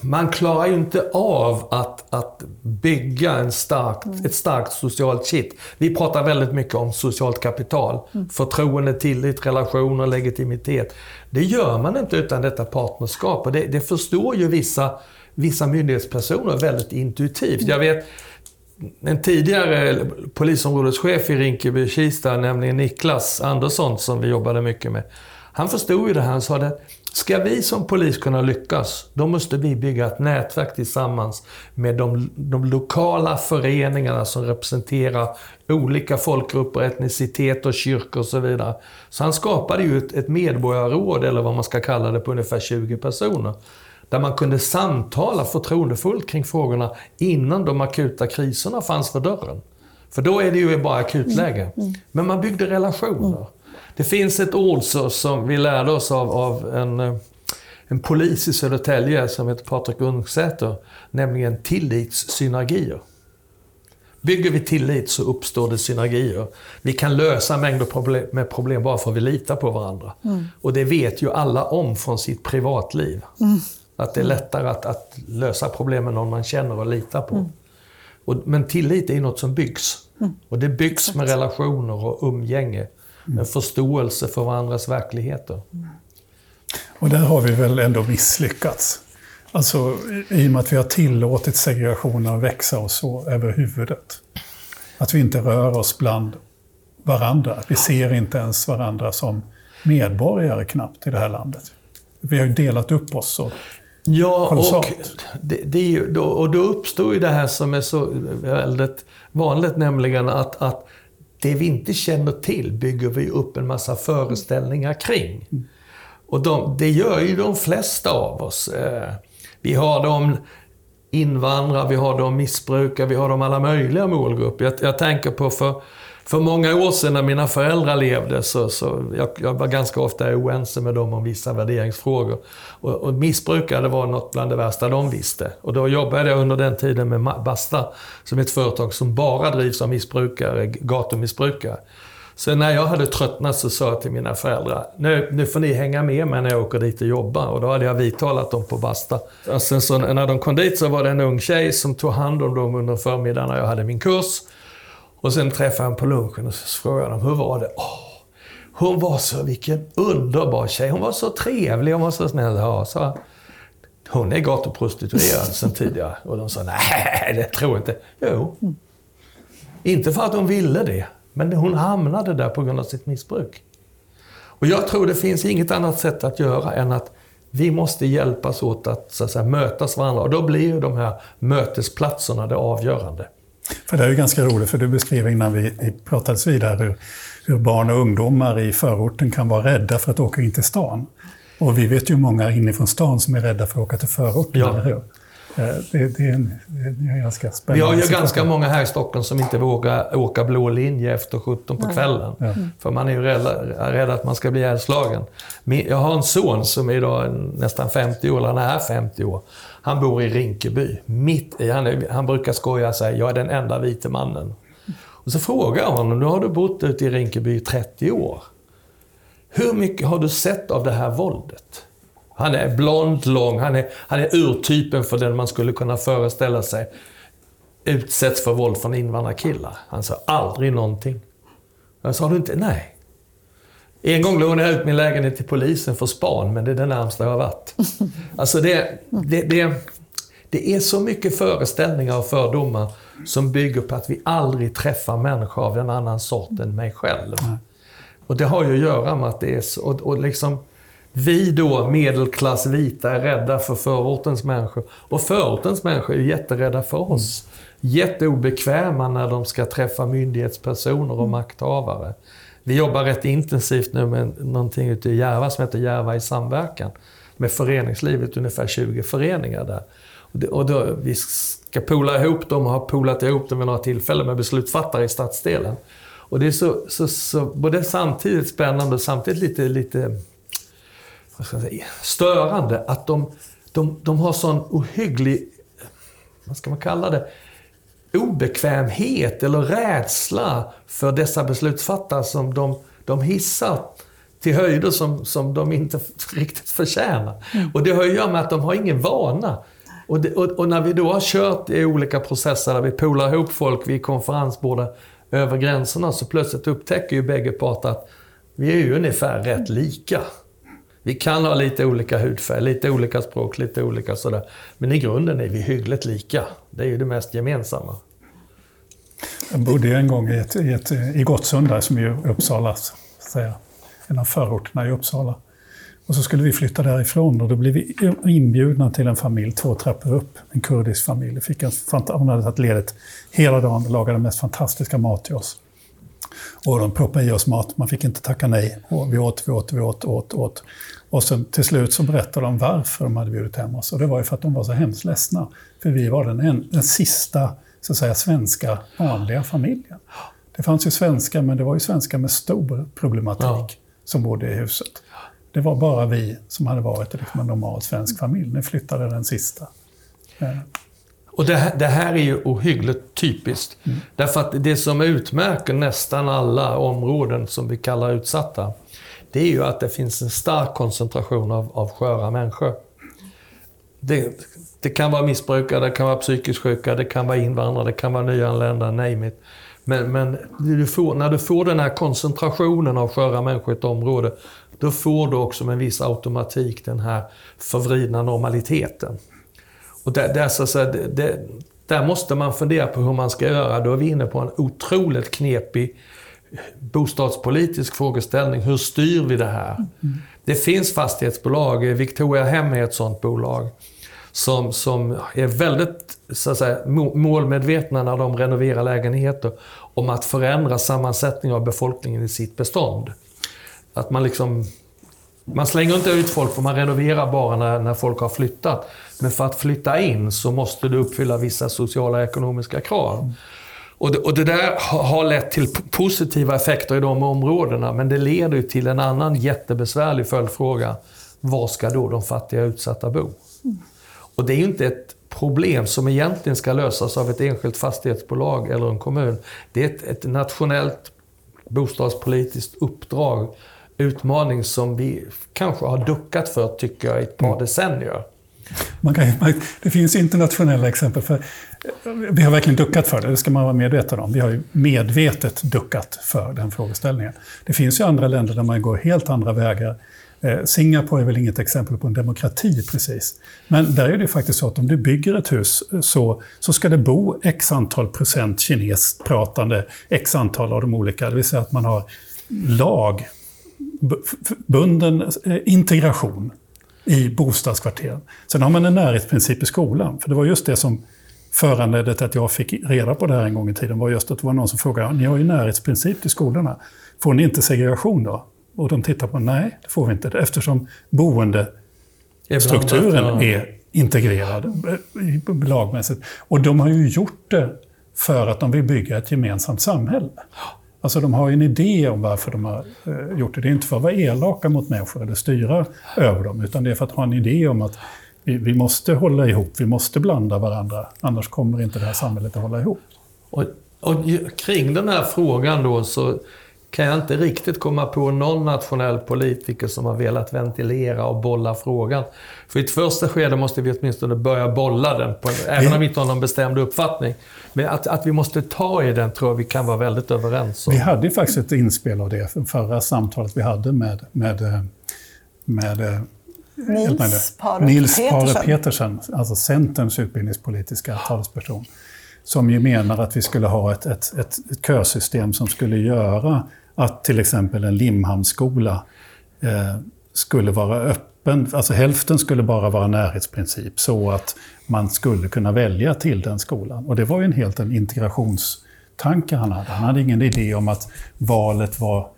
man klarar ju inte av att, att bygga en starkt, mm. ett starkt socialt kitt. Vi pratar väldigt mycket om socialt kapital. Mm. Förtroende, tillit, relationer, legitimitet. Det gör man inte utan detta partnerskap. Och det, det förstår ju vissa, vissa myndighetspersoner väldigt intuitivt. Jag vet en tidigare polisområdeschef i Rinkeby-Kista, nämligen Niklas Andersson, som vi jobbade mycket med. Han förstod ju det här. Han sa att Ska vi som polis kunna lyckas, då måste vi bygga ett nätverk tillsammans med de, de lokala föreningarna som representerar olika folkgrupper, etniciteter, kyrkor och så vidare. Så han skapade ju ett, ett medborgarråd, eller vad man ska kalla det, på ungefär 20 personer. Där man kunde samtala förtroendefullt kring frågorna innan de akuta kriserna fanns för dörren. För då är det ju bara akutläge. Mm. Mm. Men man byggde relationer. Det finns ett ord så, som vi lärde oss av, av en, en polis i Södertälje som heter Patrik Ungsäter, nämligen tillitssynergier. Bygger vi tillit så uppstår det synergier. Vi kan lösa mängder med problem bara för att vi litar på varandra. Mm. Och det vet ju alla om från sitt privatliv. Mm. Att det är lättare att, att, lösa problem med någon man känner och litar på. Mm. Och, men tillit är ju något som byggs. Mm. Och det byggs Exakt. med relationer och umgänge. Mm. förståelse för varandras verkligheter. Och där har vi väl ändå misslyckats. Alltså i och med att vi har tillåtit segregationen att växa och så över huvudet. Att vi inte rör oss bland varandra. Vi ser inte ens varandra som medborgare knappt i det här landet. Vi har ju delat upp oss så Ja, och, det, det då, och då uppstår ju det här som är så väldigt vanligt, nämligen att, att det vi inte känner till bygger vi upp en massa föreställningar kring. Och de, det gör ju de flesta av oss. Eh, vi har de invandrare, vi har de missbrukare, vi har de alla möjliga målgrupper. Jag, jag tänker på för, för många år sedan när mina föräldrar levde, så, så jag, jag var ganska ofta oense med dem om vissa värderingsfrågor. Och, och missbrukare var något bland det värsta de visste. Och då jobbade jag under den tiden med Basta, som är ett företag som bara drivs av missbrukare, gatumissbrukare. Så när jag hade tröttnat så sa jag till mina föräldrar, nu, nu får ni hänga med mig när jag åker dit och jobbar. Och då hade jag vidtalat dem på Basta. Och sen så när de kom dit så var det en ung tjej som tog hand om dem under förmiddagen när jag hade min kurs. Och sen träffade jag dem på lunchen och så frågade dem, hur var det? Oh, hon var så, vilken underbar tjej. Hon var så trevlig, hon var så snäll. Ja, så, hon är gatuprostituerad sedan tidigare. Och de sa, nej, det tror jag inte. Jo. Inte för att hon ville det. Men hon hamnade där på grund av sitt missbruk. Och jag tror det finns inget annat sätt att göra än att vi måste hjälpas åt att, så att säga, mötas varandra. Och då blir ju de här mötesplatserna det avgörande. För det är ju ganska roligt, för du beskrev innan vi, pratades vidare hur, hur barn och ungdomar i förorten kan vara rädda för att åka in till stan. Och vi vet ju många inifrån stan som är rädda för att åka till förorten, ja. eller hur? Eh, det, det, är en, det är en ganska spännande Vi har ju situation. ganska många här i Stockholm som inte vågar åka blå linje efter 17 på kvällen. Ja. För man är ju rädd, rädd att man ska bli ihjälslagen. Jag har en son som är idag nästan 50 år, eller han är 50 år. Han bor i Rinkeby. Mitt i, han, är, han brukar skoja och säga jag är den enda vite mannen. Och så frågar jag honom, nu har du bott ute i Rinkeby i 30 år. Hur mycket har du sett av det här våldet? Han är blond, lång, han är, han är urtypen för den man skulle kunna föreställa sig utsätts för våld från invandrarkillar. Han sa aldrig någonting. Jag sa du inte? Nej. En gång lånade jag ut min lägenhet till polisen för span, men det är det närmsta jag har varit. Alltså det, det, det, det är så mycket föreställningar och fördomar som bygger på att vi aldrig träffar människor av en annan sort än mig själv. Och det har ju att göra med att det är så, och, och liksom, vi då, medelklass vita, är rädda för förortens människor. Och förortens människor är jätterädda för oss. Jätteobekväma när de ska träffa myndighetspersoner och makthavare. Vi jobbar rätt intensivt nu med någonting ute i Järva som heter Järva i samverkan. Med föreningslivet, ungefär 20 föreningar där. Och då, vi ska pola ihop dem och har polat ihop dem vid några tillfällen med beslutsfattare i stadsdelen. Och det är så, så, så både samtidigt spännande och samtidigt lite, lite vad ska jag säga, störande att de, de, de har sån ohygglig, vad ska man kalla det, obekvämhet eller rädsla för dessa beslutsfattare som de, de hissar till höjder som, som de inte riktigt förtjänar. Mm. Och det har att göra med att de har ingen vana. Och, det, och, och, när vi då har kört i olika processer där vi polar ihop folk vid konferensborden över gränserna så plötsligt upptäcker ju bägge parter att vi är ju ungefär rätt lika. Vi kan ha lite olika hudfärg, lite olika språk, lite olika sådär. Men i grunden är vi hyggligt lika. Det är ju det mest gemensamma. Jag bodde en gång i, ett, i, ett, i Gottsunda, som är Uppsala, säga, en av förorterna i Uppsala. Och så skulle vi flytta därifrån och då blev vi inbjudna till en familj två trappor upp. En kurdisk familj. Fick en, hon hade tagit ledigt hela dagen och lagade den mest fantastiska mat till oss. Och de proppade i oss mat, man fick inte tacka nej. Och vi åt, vi åt, vi åt, åt, åt. Och sen till slut så berättade de varför de hade bjudit hem oss. Och det var ju för att de var så hemskt ledsna. För vi var den, en, den sista så att säga, svenska vanliga familjen. Det fanns ju svenskar, men det var ju svenskar med stor problematik ja. som bodde i huset. Det var bara vi som hade varit liksom en normal svensk familj. Nu flyttade den sista. Och det här, det här är ju ohyggligt typiskt. Därför att det som utmärker nästan alla områden som vi kallar utsatta, det är ju att det finns en stark koncentration av, av sköra människor. Det, det kan vara missbrukare, det kan vara psykiskt sjuka, det kan vara invandrare, det kan vara nyanlända, name it. Men, men du får, när du får den här koncentrationen av sköra människor i ett område, då får du också med en viss automatik den här förvridna normaliteten. Och där, där, så säga, det, där måste man fundera på hur man ska göra. Då är vi inne på en otroligt knepig bostadspolitisk frågeställning. Hur styr vi det här? Det finns fastighetsbolag, Victoria Hem är ett sådant bolag, som, som är väldigt så att säga, må- målmedvetna när de renoverar lägenheter om att förändra sammansättningen av befolkningen i sitt bestånd. Att man liksom man slänger inte ut folk för man renoverar bara när, när folk har flyttat. Men för att flytta in så måste du uppfylla vissa sociala och ekonomiska krav. Och det, och det där har lett till positiva effekter i de områdena, men det leder ju till en annan jättebesvärlig följdfråga. Var ska då de fattiga utsatta bo? Och det är ju inte ett problem som egentligen ska lösas av ett enskilt fastighetsbolag eller en kommun. Det är ett, ett nationellt bostadspolitiskt uppdrag, utmaning som vi kanske har duckat för, tycker jag, i ett par decennier. Man kan, det finns internationella exempel. för Vi har verkligen duckat för det, det ska man vara medveten om. Vi har ju medvetet duckat för den frågeställningen. Det finns ju andra länder där man går helt andra vägar. Eh, Singapore är väl inget exempel på en demokrati precis. Men där är det faktiskt så att om du bygger ett hus eh, så, så ska det bo x antal procent kinespratande, x antal av de olika. Det vill säga att man har lag, bunden eh, integration i bostadskvarteren. Sen har man en närhetsprincip i skolan. För det var just det som föranledde till att jag fick reda på det här en gång i tiden. var just att det var någon som frågade, ni har ju närhetsprincip till skolorna. Får ni inte segregation då? Och de tittar på, nej, det får vi inte. Eftersom boendestrukturen Ja. är integrerad eh, i- lagmässigt. Och de har ju gjort det för att de vill bygga ett gemensamt samhälle. Alltså de har ju en idé om varför de har eh, gjort det. Det är inte för att vara elaka mot människor eller styra över dem, utan det är för att ha en idé om att vi, vi måste hålla ihop, vi måste blanda varandra, annars kommer inte det här samhället att hålla ihop. Och, och kring den här frågan då så kan jag inte riktigt komma på någon nationell politiker som har velat ventilera och bolla frågan. För i ett första skede måste vi åtminstone börja bolla den, på, även om vi inte har någon bestämd uppfattning. Men att, att vi måste ta i den tror jag vi kan vara väldigt överens om. Vi hade ju faktiskt ett inspel av det för förra samtalet vi hade med, med, med eh. Nils Pare Nils Petersen. Petersen, alltså Centerns utbildningspolitiska talesperson, som ju menar att vi skulle ha ett, ett, ett, ett kösystem som skulle göra att till exempel en Limhamnsskola eh, skulle vara öppen, alltså hälften skulle bara vara närhetsprincip, så att man skulle kunna välja till den skolan. Och det var ju en helt en integrationstanke han hade. Han hade ingen idé om att valet var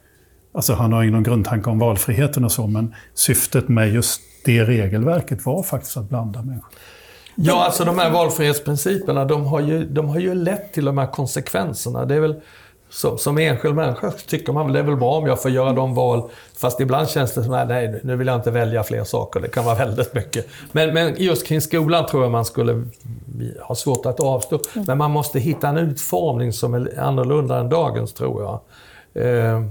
Alltså han har ingen grundtanke om valfriheten och så, men syftet med just det regelverket var faktiskt att blanda människor. Ja, alltså de här valfrihetsprinciperna, de har ju, de har ju lett till de här konsekvenserna. Det är väl, som, som enskild människa tycker man väl det är väl bra om jag får göra de val, fast ibland känns det som att nej, nu vill jag inte välja fler saker. Det kan vara väldigt mycket. Men, men just kring skolan tror jag man skulle ha svårt att avstå. Men man måste hitta en utformning som är annorlunda än dagens, tror jag. Eh,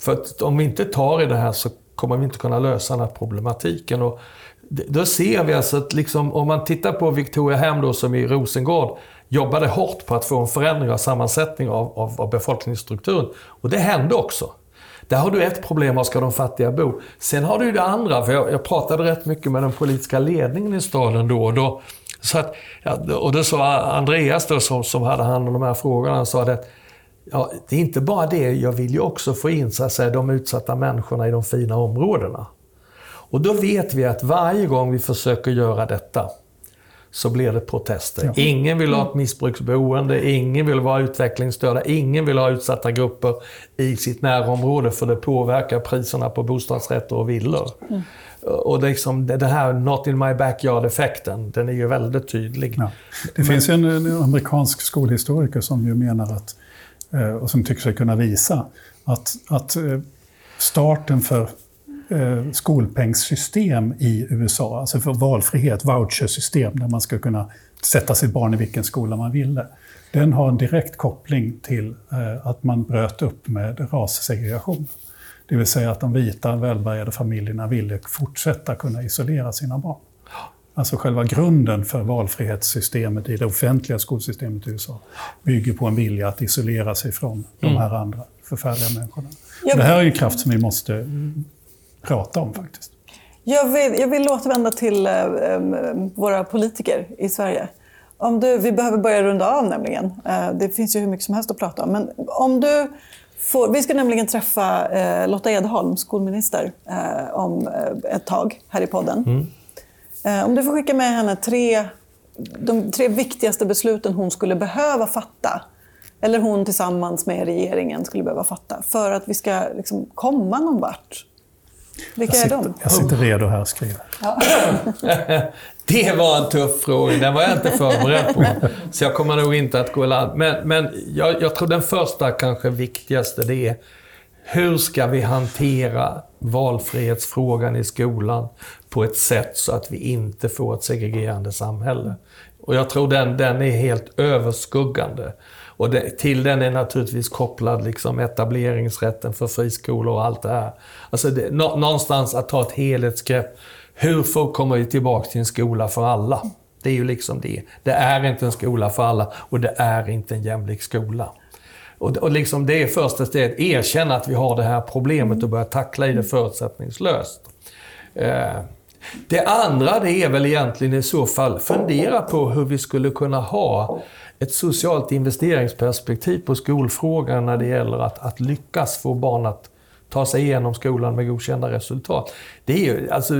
för att om vi inte tar i det här så kommer vi inte kunna lösa den här problematiken. Och då ser vi alltså att liksom, om man tittar på Victoria Hem då, som i Rosengård jobbade hårt på att få en förändring av sammansättning av, av, av befolkningsstrukturen. Och det hände också. Där har du ett problem, var ska de fattiga bo? Sen har du ju det andra, för jag, jag pratade rätt mycket med den politiska ledningen i staden då och då. Så att, ja, och då sa Andreas då, som, som hade hand om de här frågorna, han sa att Ja, det är inte bara det, jag vill ju också få in så att säga, de utsatta människorna i de fina områdena. Och då vet vi att varje gång vi försöker göra detta så blir det protester. Ja. Ingen vill ha ett missbruksboende, ingen vill vara utvecklingsstörda, ingen vill ha utsatta grupper i sitt närområde för det påverkar priserna på bostadsrätter och villor. Och det, är liksom, det det här not in my backyard-effekten, den är ju väldigt tydlig. Ja. Det finns ju en, en amerikansk skolhistoriker som ju menar att, eh, och som tycker sig kunna visa, att, att eh, starten för eh, skolpengssystem i USA, alltså för valfrihet, vouchersystem, där man ska kunna sätta sitt barn i vilken skola man ville. Den har en direkt koppling till eh, att man bröt upp med rassegregation. Det vill säga att de vita välbärgade familjerna ville fortsätta kunna isolera sina barn. Alltså själva grunden för valfrihetssystemet i det offentliga skolsystemet i USA bygger på en vilja att isolera sig från de Mm. här andra förfärliga människorna. Jag- Det här är en kraft som vi måste prata om faktiskt. Jag vill, jag vill återvända till eh, eh, våra politiker i Sverige. Om du, vi behöver börja runda av nämligen. Eh, det finns ju hur mycket som helst att prata om. Men om du får, vi ska nämligen träffa eh, Lotta Edholm, skolminister, eh, om eh, ett tag här i podden. Eh, om du får skicka med henne tre, de tre viktigaste besluten hon skulle behöva fatta eller hon tillsammans med regeringen skulle behöva fatta för att vi ska liksom komma någon vart. Vilka Jag är sitter, de? jag sitter redo här och skriver. Det var en tuff fråga, den var jag inte förberedd på. Så jag kommer nog inte att gå land. Men, men jag, jag tror den första, kanske viktigaste, det är hur ska vi hantera valfrihetsfrågan i skolan på ett sätt så att vi inte får ett segregerande samhälle? Och jag tror den, den är helt överskuggande. Och det, till den är naturligtvis kopplad liksom etableringsrätten för friskolor och allt det här. Alltså det, nå, någonstans att ta ett helhetsgrepp. Hur får, kommer vi tillbaka till en skola för alla? Det är ju liksom det. Det är inte en skola för alla och det är inte en jämlik skola. Och, och liksom det är första steget. Erkänna att vi har det här problemet och börja tackla i det förutsättningslöst. Eh, det andra det är väl egentligen i så fall fundera på hur vi skulle kunna ha ett socialt investeringsperspektiv på skolfrågan när det gäller att, att lyckas få barn att ta sig igenom skolan med godkända resultat. Det är ju, alltså,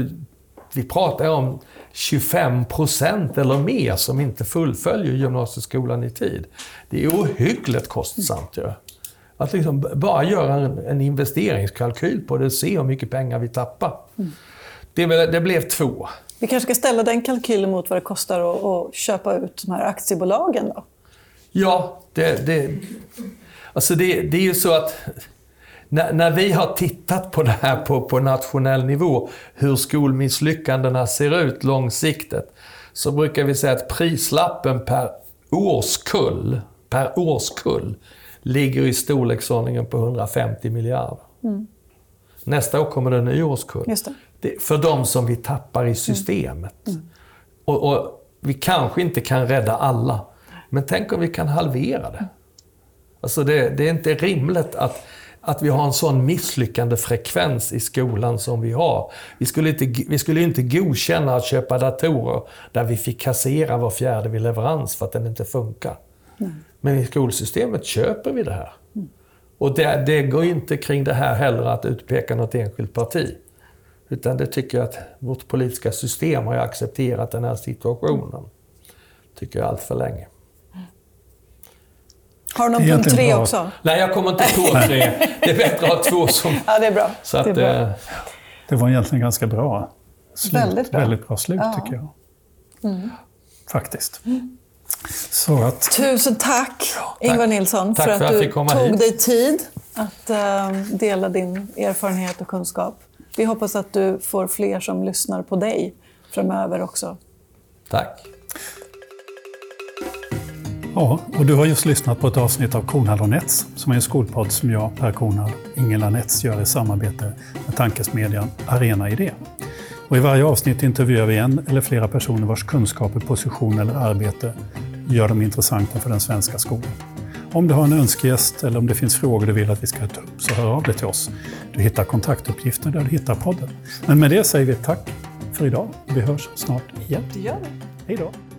vi pratar om 25 procent eller mer som inte fullföljer gymnasieskolan i tid. Det är ohyggligt kostsamt ju. Att liksom bara göra en, en investeringskalkyl på det och se hur mycket pengar vi tappar. Mm. Det, det blev två. Vi kanske ska ställa den kalkylen mot vad det kostar att, att köpa ut de här aktiebolagen då? Ja, det, det, alltså det, det är ju så att när, när vi har tittat på det här på, på nationell nivå, hur skolmisslyckandena ser ut långsiktigt, så brukar vi säga att prislappen per årskull, per årskull ligger i storleksordningen på 150 miljarder. Nästa år kommer det en ny årskull. Det. För de som vi tappar i systemet. Och, och vi kanske inte kan rädda alla, men tänk om vi kan halvera det. Alltså det, det är inte rimligt att, att vi har en sån misslyckande frekvens i skolan som vi har. Vi skulle inte, vi skulle inte godkänna att köpa datorer där vi fick kassera var fjärde vid leverans för att den inte funkar. Men i skolsystemet köper vi det här. Och det, det går inte kring det här heller att utpeka något enskilt parti. Utan det tycker jag att vårt politiska system har ju accepterat den här situationen. Tycker jag allt för länge. Har du någon Det punkt tre bra. också? Nej, jag kommer inte på tre. Det är bättre att ha två som... Ja, det är bra. Så det är att, bra. eh, Det var egentligen ganska bra slut. Väldigt bra. Väldigt bra slut Ja. tycker jag. Faktiskt. Så att Tusen tack, Ingvar Nilsson, Tack för för att att jag du tog hit. dig tid att eh, dela din erfarenhet och kunskap. Vi hoppas att du får fler som lyssnar på dig framöver också. tack. Ja, och du har just lyssnat på ett avsnitt av Kornhall och Nets, som är en skolpodd som jag, Per Kornhall, Ingela Nets gör i samarbete med tankesmedjan Arena Idé. Och I varje avsnitt intervjuar vi en eller flera personer vars kunskaper, position eller arbete gör dem intressanta för den svenska skolan. Om du har en önskegäst eller om det finns frågor du vill att vi ska ta upp, så hör av dig till oss. Du hittar kontaktuppgifter där du hittar podden. Men med det säger vi tack för idag. Vi hörs snart igen. Det gör vi. Hej då!